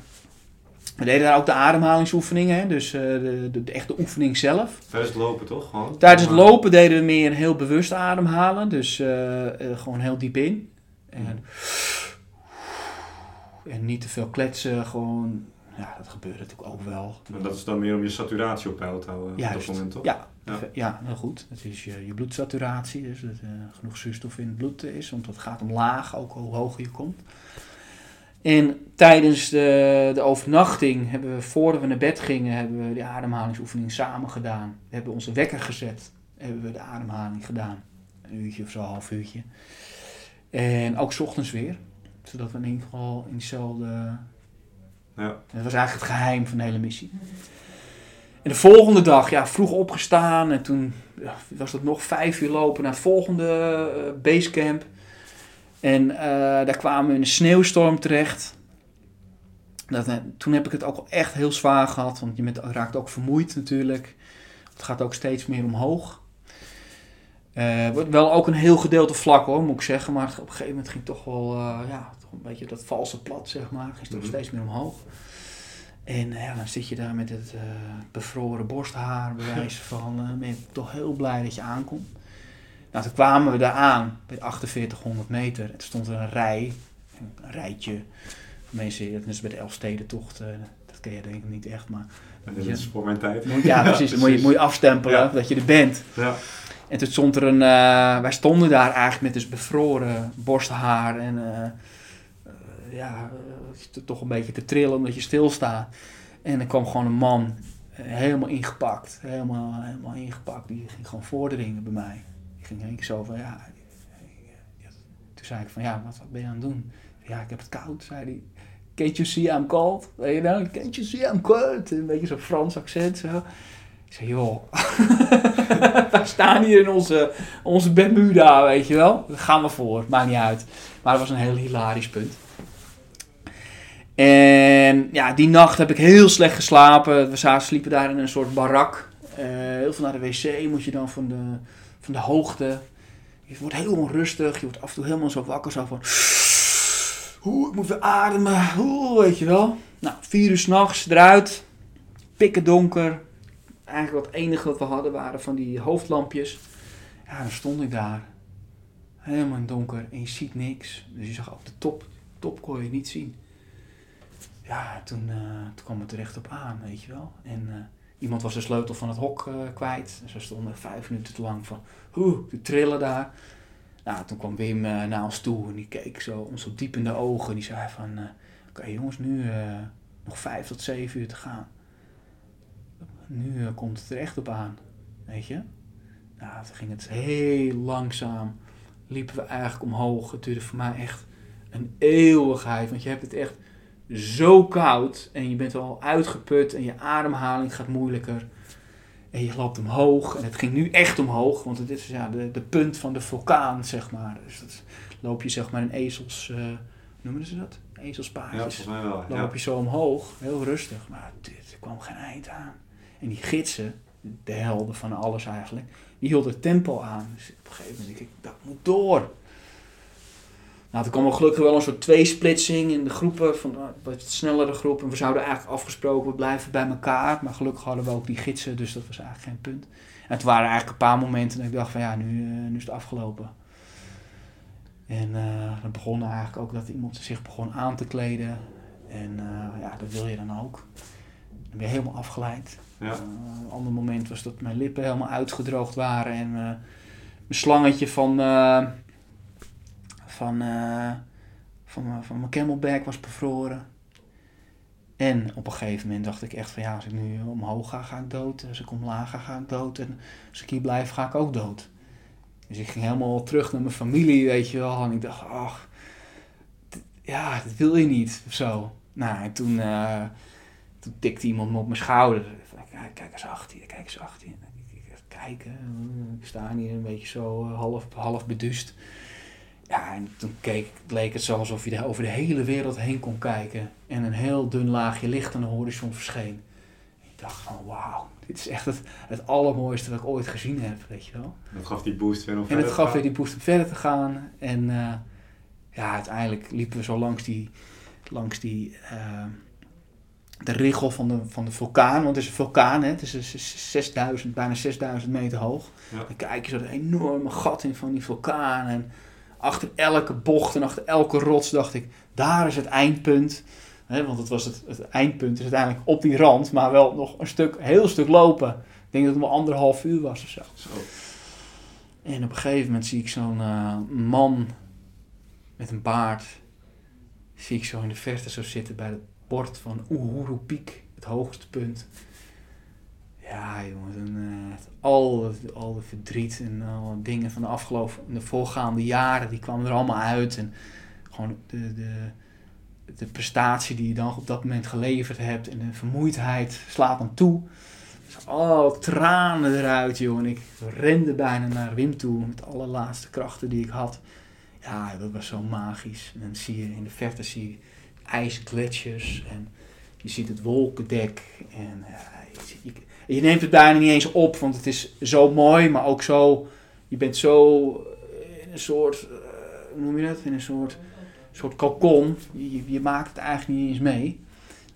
We deden daar ook de ademhalingsoefeningen, hè. Dus eh, de, de, de echte oefening zelf. Tijdens het lopen toch? Gewoon? Tijdens het lopen deden we meer heel bewust ademhalen. Dus eh, gewoon heel diep in. En, en niet te veel kletsen. Gewoon, ja, dat gebeurde natuurlijk ook wel. Maar dat is dan meer om je saturatie op peil te houden op dat moment toch? Ja, Ja. ja. heel goed. Het is je, je bloedsaturatie. Dus dat er genoeg zuurstof in het bloed is. Want het gaat omlaag, ook hoe hoger je komt. En tijdens de, de overnachting hebben we, voordat we naar bed gingen, hebben we de ademhalingsoefening samen gedaan. We hebben onze wekker gezet. Hebben we de ademhaling gedaan. Een uurtje of zo, een half uurtje. En ook 's ochtends weer. Zodat we in ieder geval in dezelfde Ja. dat was eigenlijk het geheim van de hele missie. En de volgende dag, ja, vroeg opgestaan en toen was het nog vijf uur lopen naar het volgende eh, basecamp. En eh, daar kwamen we in een sneeuwstorm terecht. Dat, eh, toen heb ik het ook echt heel zwaar gehad, want je bent, raakt ook vermoeid natuurlijk. Het gaat ook steeds meer omhoog. Wordt wel ook een heel gedeelte vlak hoor, moet ik zeggen. Maar op een gegeven moment ging toch wel, ja, toch een beetje dat valse plat, zeg maar. Ging toch Mhm. steeds meer omhoog. En ja, dan zit je daar met het bevroren borsthaar, bij wijze van, ben je toch heel blij dat je aankomt. Nou, toen kwamen we daar aan, bij 4800 meter. En toen stond er een rij, een rijtje. Mensen, dat is bij de Elfstedentocht, eh dat ken je denk ik niet echt, maar... Dit is voor mijn tijd. Moet, ja, precies, moet je, moet je afstempelen Ja. dat je er bent. Ja. En toen stond er een. eh, wij stonden daar eigenlijk met dus bevroren borsthaar en. eh, ja, toch een beetje te trillen omdat je stilstaat. En er kwam gewoon een man, helemaal ingepakt. Helemaal, helemaal ingepakt. Die ging gewoon voordringen bij mij. Ging zo van ja. eh, Toen zei ik van ja, wat, wat ben je aan het doen? Ja, ik heb het koud, zei hij. Can't you see I'm cold? Weet je nou? Can't you see I'm cold? Een beetje zo'n Frans accent zo. Ik zei, joh, wij staan hier in onze, onze Bermuda, weet je wel. Daar gaan we voor, maakt niet uit. Maar dat was een heel hilarisch punt. En ja, die nacht heb ik heel slecht geslapen. We zaten, sliepen daar in een soort barak. Eh, heel veel naar de wc moet je dan van de, van de hoogte. Je wordt heel onrustig. Je wordt af en toe helemaal zo wakker. Zo van... Oeh, ik moet weer ademen. Oeh, weet je wel. Nou, vier uur s'nachts eruit. Pikken donker. eigenlijk wat enige wat we hadden waren van die hoofdlampjes. Ja, dan stond ik daar. Helemaal in het donker en je ziet niks. Dus je zag op de top, top kon je niet zien. Ja, toen, eh, kwam het er echt op aan, weet je wel. En eh, iemand was de sleutel van het hok eh, kwijt. En ze stonden vijf minuten te lang van, oeh, te trillen daar. Nou, toen kwam Wim eh, naar ons toe en die keek zo, ons zo diep in de ogen. En die zei van, eh, oké jongens, nu nog vijf tot zeven uur te gaan. Nu komt het er echt op aan, weet je. Nou, toen ging het heel langzaam. Liepen we eigenlijk omhoog. Het duurde voor mij echt een eeuwigheid. Want je hebt het echt zo koud. En je bent al uitgeput. En je ademhaling gaat moeilijker. En je loopt omhoog. En het ging nu echt omhoog. Want het is ja, de, de punt van de vulkaan, zeg maar. Dus dat loop je zeg maar in ezels... eh, noemen ze dat? Ja, Ezelspaadjes volgens mij wel. loop Ja. je zo omhoog, heel rustig. Maar dit, er kwam geen eind aan. En die gidsen, de helden van alles eigenlijk, die hielden het tempo aan. Dus op een gegeven moment denk ik, dat moet door. Nou, toen kwam er gelukkig wel een soort tweesplitsing in de groepen, van uh, wat snellere groep. En we zouden eigenlijk afgesproken, we blijven bij elkaar. Maar gelukkig hadden we ook die gidsen, dus dat was eigenlijk geen punt. En het waren eigenlijk een paar momenten dat ik dacht van ja, nu, eh, nu is het afgelopen. En eh, dan begon eigenlijk ook dat iemand zich begon aan te kleden. En eh, ja, dat wil je dan ook. Dan ben je helemaal afgeleid. Ja. Eh, een ander moment was dat mijn lippen helemaal uitgedroogd waren. En eh, mijn slangetje van, eh, van, eh, van, mijn- van mijn camelback was bevroren. En op een gegeven moment dacht ik echt van ja, als ik nu omhoog ga, ga ik dood. Als ik omlaag ga, ga ik dood. En als ik hier blijf, ga ik ook dood. Dus ik ging helemaal terug naar mijn familie, weet je wel. En ik dacht, ach, ja, dat wil je niet, of zo. Nou, en toen, eh, toen tikte iemand me op mijn schouder. Kijk, kijk eens achter je, kijk eens achter je. Kijken, eh, ik sta hier een beetje zo eh, half, half beduust. Ja, en toen keek, leek het zo alsof je over de hele wereld heen kon kijken. En een heel dun laagje licht aan de horizon verscheen. En ik dacht van, wauw, dit is echt het, het allermooiste wat ik ooit gezien heb, weet je wel. Dat gaf die boost weer om En het gaf weer die boost om verder te gaan. En eh, ja, uiteindelijk liepen we zo langs die, langs die eh, de richel van de, van de vulkaan. Want het is een vulkaan, hè? het is een zes- 6000, bijna 6000 meter hoog. Ja. Dan kijk je zo dat enorme gat in van die vulkaan. En achter elke bocht en achter elke rots dacht ik, daar is het eindpunt. Want het, was het, het eindpunt is uiteindelijk op die rand, maar wel nog een stuk, heel stuk lopen. Ik denk dat het wel anderhalf uur was of zo. Zo. En op een gegeven moment zie ik zo'n eh, man met een baard. Zie ik zo in de verte zo zitten bij het bord van Uhuru Peak, het hoogste punt. Ja, jongens, en, eh, al, al de verdriet en alle dingen van de afgelopen, de voorgaande jaren, die kwamen er allemaal uit. En gewoon de, de, de prestatie die je dan op dat moment geleverd hebt en de vermoeidheid slaat dan toe. Dus, oh, tranen eruit, joh. En ik rende bijna naar Wim toe met alle laatste krachten die ik had. Ja, dat was zo magisch. En zie je in de verte zie je ijsgletsjers en je ziet het wolkendek. En ja, je, je, je neemt het bijna niet eens op, want het is zo mooi, maar ook zo... Je bent zo in een soort, eh, hoe noem je dat? In een soort, soort kokon. Je, je- maakt het eigenlijk niet eens mee.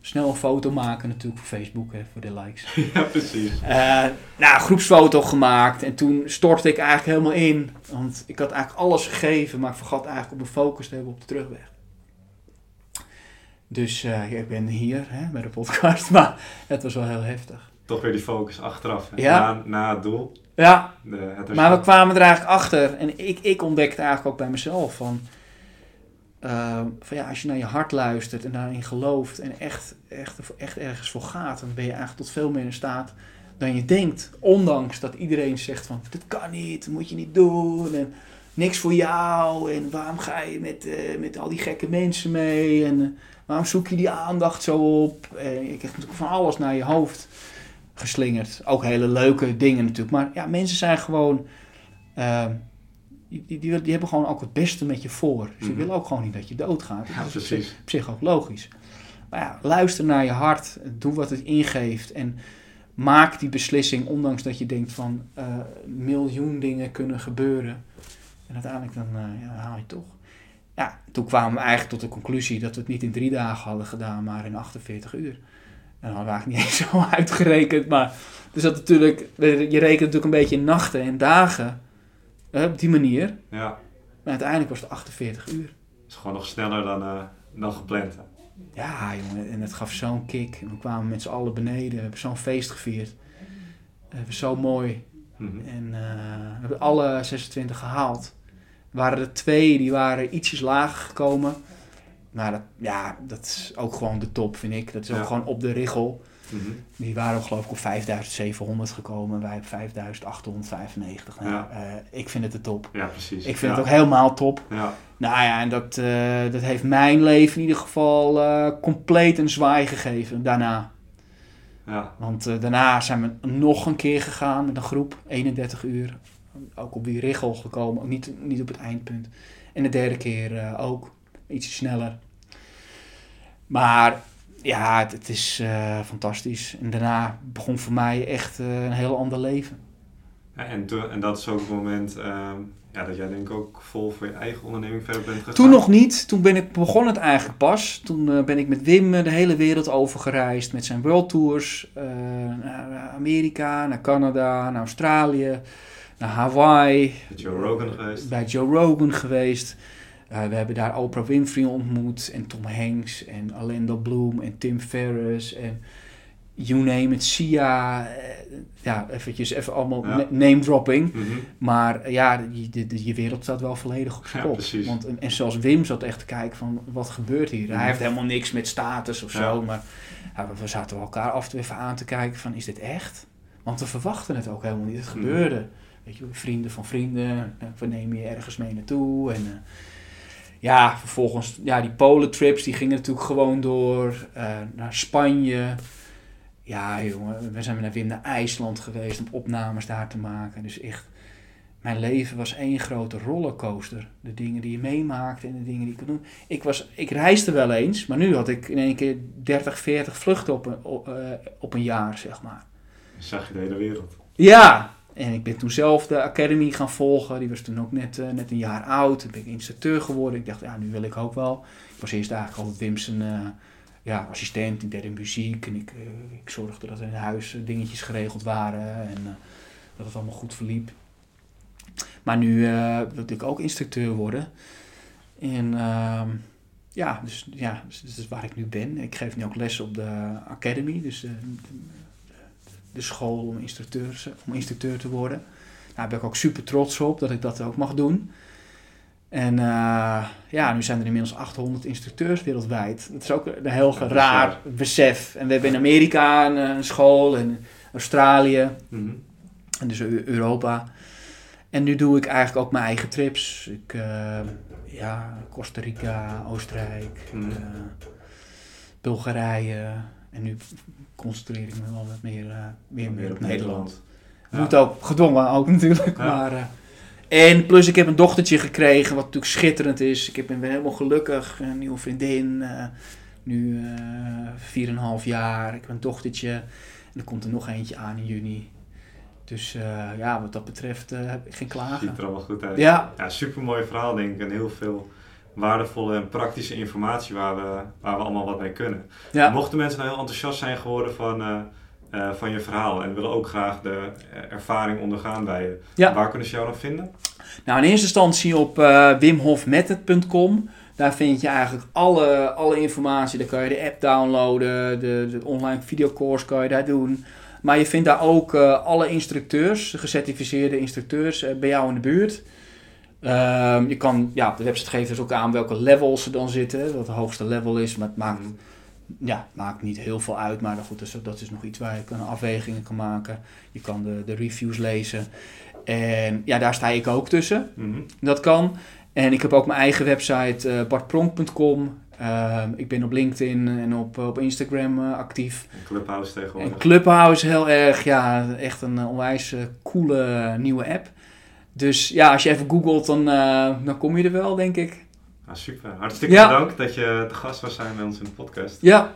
Snel een foto maken natuurlijk voor Facebook, hè, voor de likes. Ja, precies. Eh, nou, groepsfoto gemaakt en toen stortte ik eigenlijk helemaal in. Want ik had eigenlijk alles gegeven, maar ik vergat eigenlijk op mijn focus te hebben op de terugweg. Dus eh, ik ben hier hè, bij de podcast, maar het was wel heel heftig. Toch weer die focus achteraf. hè. Ja. Na, na het doel. Ja, De, het maar we kwamen er eigenlijk achter en ik, ik ontdekte eigenlijk ook bij mezelf van, eh, van ja, als je naar je hart luistert en daarin gelooft en echt, echt, echt ergens voor gaat, dan ben je eigenlijk tot veel meer in staat dan je denkt. Ondanks dat iedereen zegt van, dit kan niet, dat moet je niet doen en niks voor jou en waarom ga je met, eh, met al die gekke mensen mee en eh, waarom zoek je die aandacht zo op. En je krijgt natuurlijk van alles naar je hoofd geslingerd. Ook hele leuke dingen natuurlijk. Maar ja, mensen zijn gewoon. eh, die, die, die, die hebben gewoon ook het beste met je voor. Ze Mhm. willen ook gewoon niet dat je doodgaat. Ja, dat precies. zich, op zich ook logisch. Maar ja, luister naar je hart. Doe wat het ingeeft. En maak die beslissing, ondanks dat je denkt van eh miljoen dingen kunnen gebeuren. En uiteindelijk dan eh, ja, haal je toch. Ja, toen kwamen we eigenlijk tot de conclusie dat we het niet in drie dagen hadden gedaan, maar in 48 uur. En dat hadden we eigenlijk niet eens zo uitgerekend. Maar dus dat natuurlijk, je rekent natuurlijk een beetje in nachten en dagen. op die manier. Ja, Maar uiteindelijk was het 48 uur. is gewoon nog sneller dan, eh, dan gepland. hè. Ja, jongen, en het gaf zo'n kick. En we kwamen met z'n allen beneden. We hebben zo'n feest gevierd. We hebben zo mooi. Mhm. En eh, we hebben alle 26 gehaald. Waren er twee die waren ietsjes lager gekomen. Maar dat, ja, dat is ook gewoon de top, vind ik. Dat is ook Ja. gewoon op de richel. Mhm. Die waren geloof ik op 5700 gekomen. Wij op 5895. Nou, Ja. eh, ik vind het de top. Ja, precies. Ik vind ja. het ook helemaal top. Ja, Nou ja, en dat, eh, dat heeft mijn leven in ieder geval eh, compleet een zwaai gegeven daarna. ja, Want daarna zijn we nog een keer gegaan met een groep, 31 uur. Ook op die richel gekomen, niet, niet op het eindpunt. En de derde keer eh, ook, ietsje sneller. Maar ja, het, het is eh, fantastisch. En daarna begon voor mij echt eh, een heel ander leven. Ja, en, en dat is ook het moment ehm, ja, dat jij denk ik ook vol voor je eigen onderneming verder bent gegaan. Toen nog niet. Toen ben ik, begon het eigenlijk pas. Toen ben ik met Wim de hele wereld over gereisd met zijn world tours. naar Amerika, naar Canada, naar Australië, naar Hawaii. Met Joe Rogan geweest. Bij Joe Rogan geweest. Eh, we hebben daar Oprah Winfrey ontmoet. En Tom Hanks en Orlando Bloom en Tim Ferriss. En you name it, Sia. eh, ja, eventjes even allemaal Ja. name dropping. Mhm. Maar eh, ja, je, de- je wereld staat wel volledig op zijn kop. Want, en, zelfs Wim zat echt te kijken van, wat gebeurt hier? Mhm. Hij heeft helemaal niks met status of zo. Maar ja, we zaten elkaar af en toe even aan te kijken van, is dit echt? Want we verwachten het ook helemaal niet. Het Mhm. gebeurde. Weet je, vrienden van vrienden. eh, We nemen je ergens mee naartoe. En eh, ja, vervolgens, ja, die polentrips, die gingen natuurlijk gewoon door. eh, naar Spanje. Ja, jongen, we zijn naar Wim naar IJsland geweest om opnames daar te maken. Dus echt, mijn leven was één grote rollercoaster. De dingen die je meemaakte en de dingen die ik kon doen. Ik, was, ik reisde wel eens, maar nu had ik in één keer 30, 40 vluchten op een, op, op een jaar, zeg maar. Zag je de hele wereld. Ja, en ik ben toen zelf de Academy gaan volgen. Die was toen ook net, eh, net een jaar oud. Toen ben ik instructeur geworden. Ik dacht, ja, nu wil ik ook wel. Ik was eerst eigenlijk altijd Wim zijn eh, ja, assistent. Die deed de muziek. En ik, eh, ik zorgde dat er in huis dingetjes geregeld waren. En dat het allemaal goed verliep. Maar nu wilde ik ook instructeur worden. En ehm, ja, dus, ja dus, dus dat is waar ik nu ben. Ik geef nu ook les op de Academy. Dus de, school om instructeur, om instructeur te worden. Nou, daar ben ik ook super trots op dat ik dat ook mag doen. En eh, ja, nu zijn er inmiddels 800 instructeurs wereldwijd. Dat is ook een heel Ja, raar besef. En we hebben in Amerika een, een school en Australië Mhm. en dus Eu- Europa. En nu doe ik eigenlijk ook mijn eigen trips. Ik, eh, ja, Costa Rica, Oostenrijk, Mhm. eh, Bulgarije. En nu concentreer ik me wel wat meer, eh, meer, meer op Nederland. Ja. Moet ook gedwongen ook natuurlijk. Ja. Maar, eh, en plus ik heb een dochtertje gekregen, wat natuurlijk schitterend is. Ik heb- ben helemaal gelukkig. Een nieuwe vriendin. eh, nu eh 4,5 jaar. Ik heb een dochtertje. En er komt er nog eentje aan in juni. Dus ja, wat dat betreft heb ik geen klagen. Ziet er allemaal goed uit. Ja, Ja, super mooi verhaal denk ik. En heel veel waardevolle en praktische informatie waar we, waar we allemaal wat mee kunnen. ja. Mochten mensen nou heel enthousiast zijn geworden van, eh, eh, van je verhaal en willen ook graag de ervaring ondergaan bij je, Ja. waar kunnen ze jou dan vinden? Nou, in eerste instantie op eh wimhofmethod.com. Daar vind je eigenlijk alle, alle informatie. Daar kan je de app downloaden, de, de online videocourse kan je daar doen. Maar je vindt daar ook alle instructeurs, de gecertificeerde instructeurs, bij jou in de buurt. Ehm, je kan, ja, de website geeft dus ook aan welke levels er dan zitten, wat het hoogste level is. Maar het maakt, ja, maakt niet heel veel uit, maar goed, dus, dat is nog iets waar je kan afwegingen kan maken. Je kan de, de reviews lezen. En ja, daar sta ik ook tussen. Mhm. Dat kan. En ik heb ook mijn eigen website, bartpronk.com. Ehm, ik ben op LinkedIn en op, op Instagram eh, actief. En Clubhouse tegenwoordig. En Clubhouse heel erg, ja, echt een eh, onwijs coole nieuwe app. Dus ja, als je even googelt, dan, eh, dan kom je er wel, denk ik. Ah, super. Hartstikke Ja. bedankt dat je te gast was zijn bij ons in de podcast. Ja,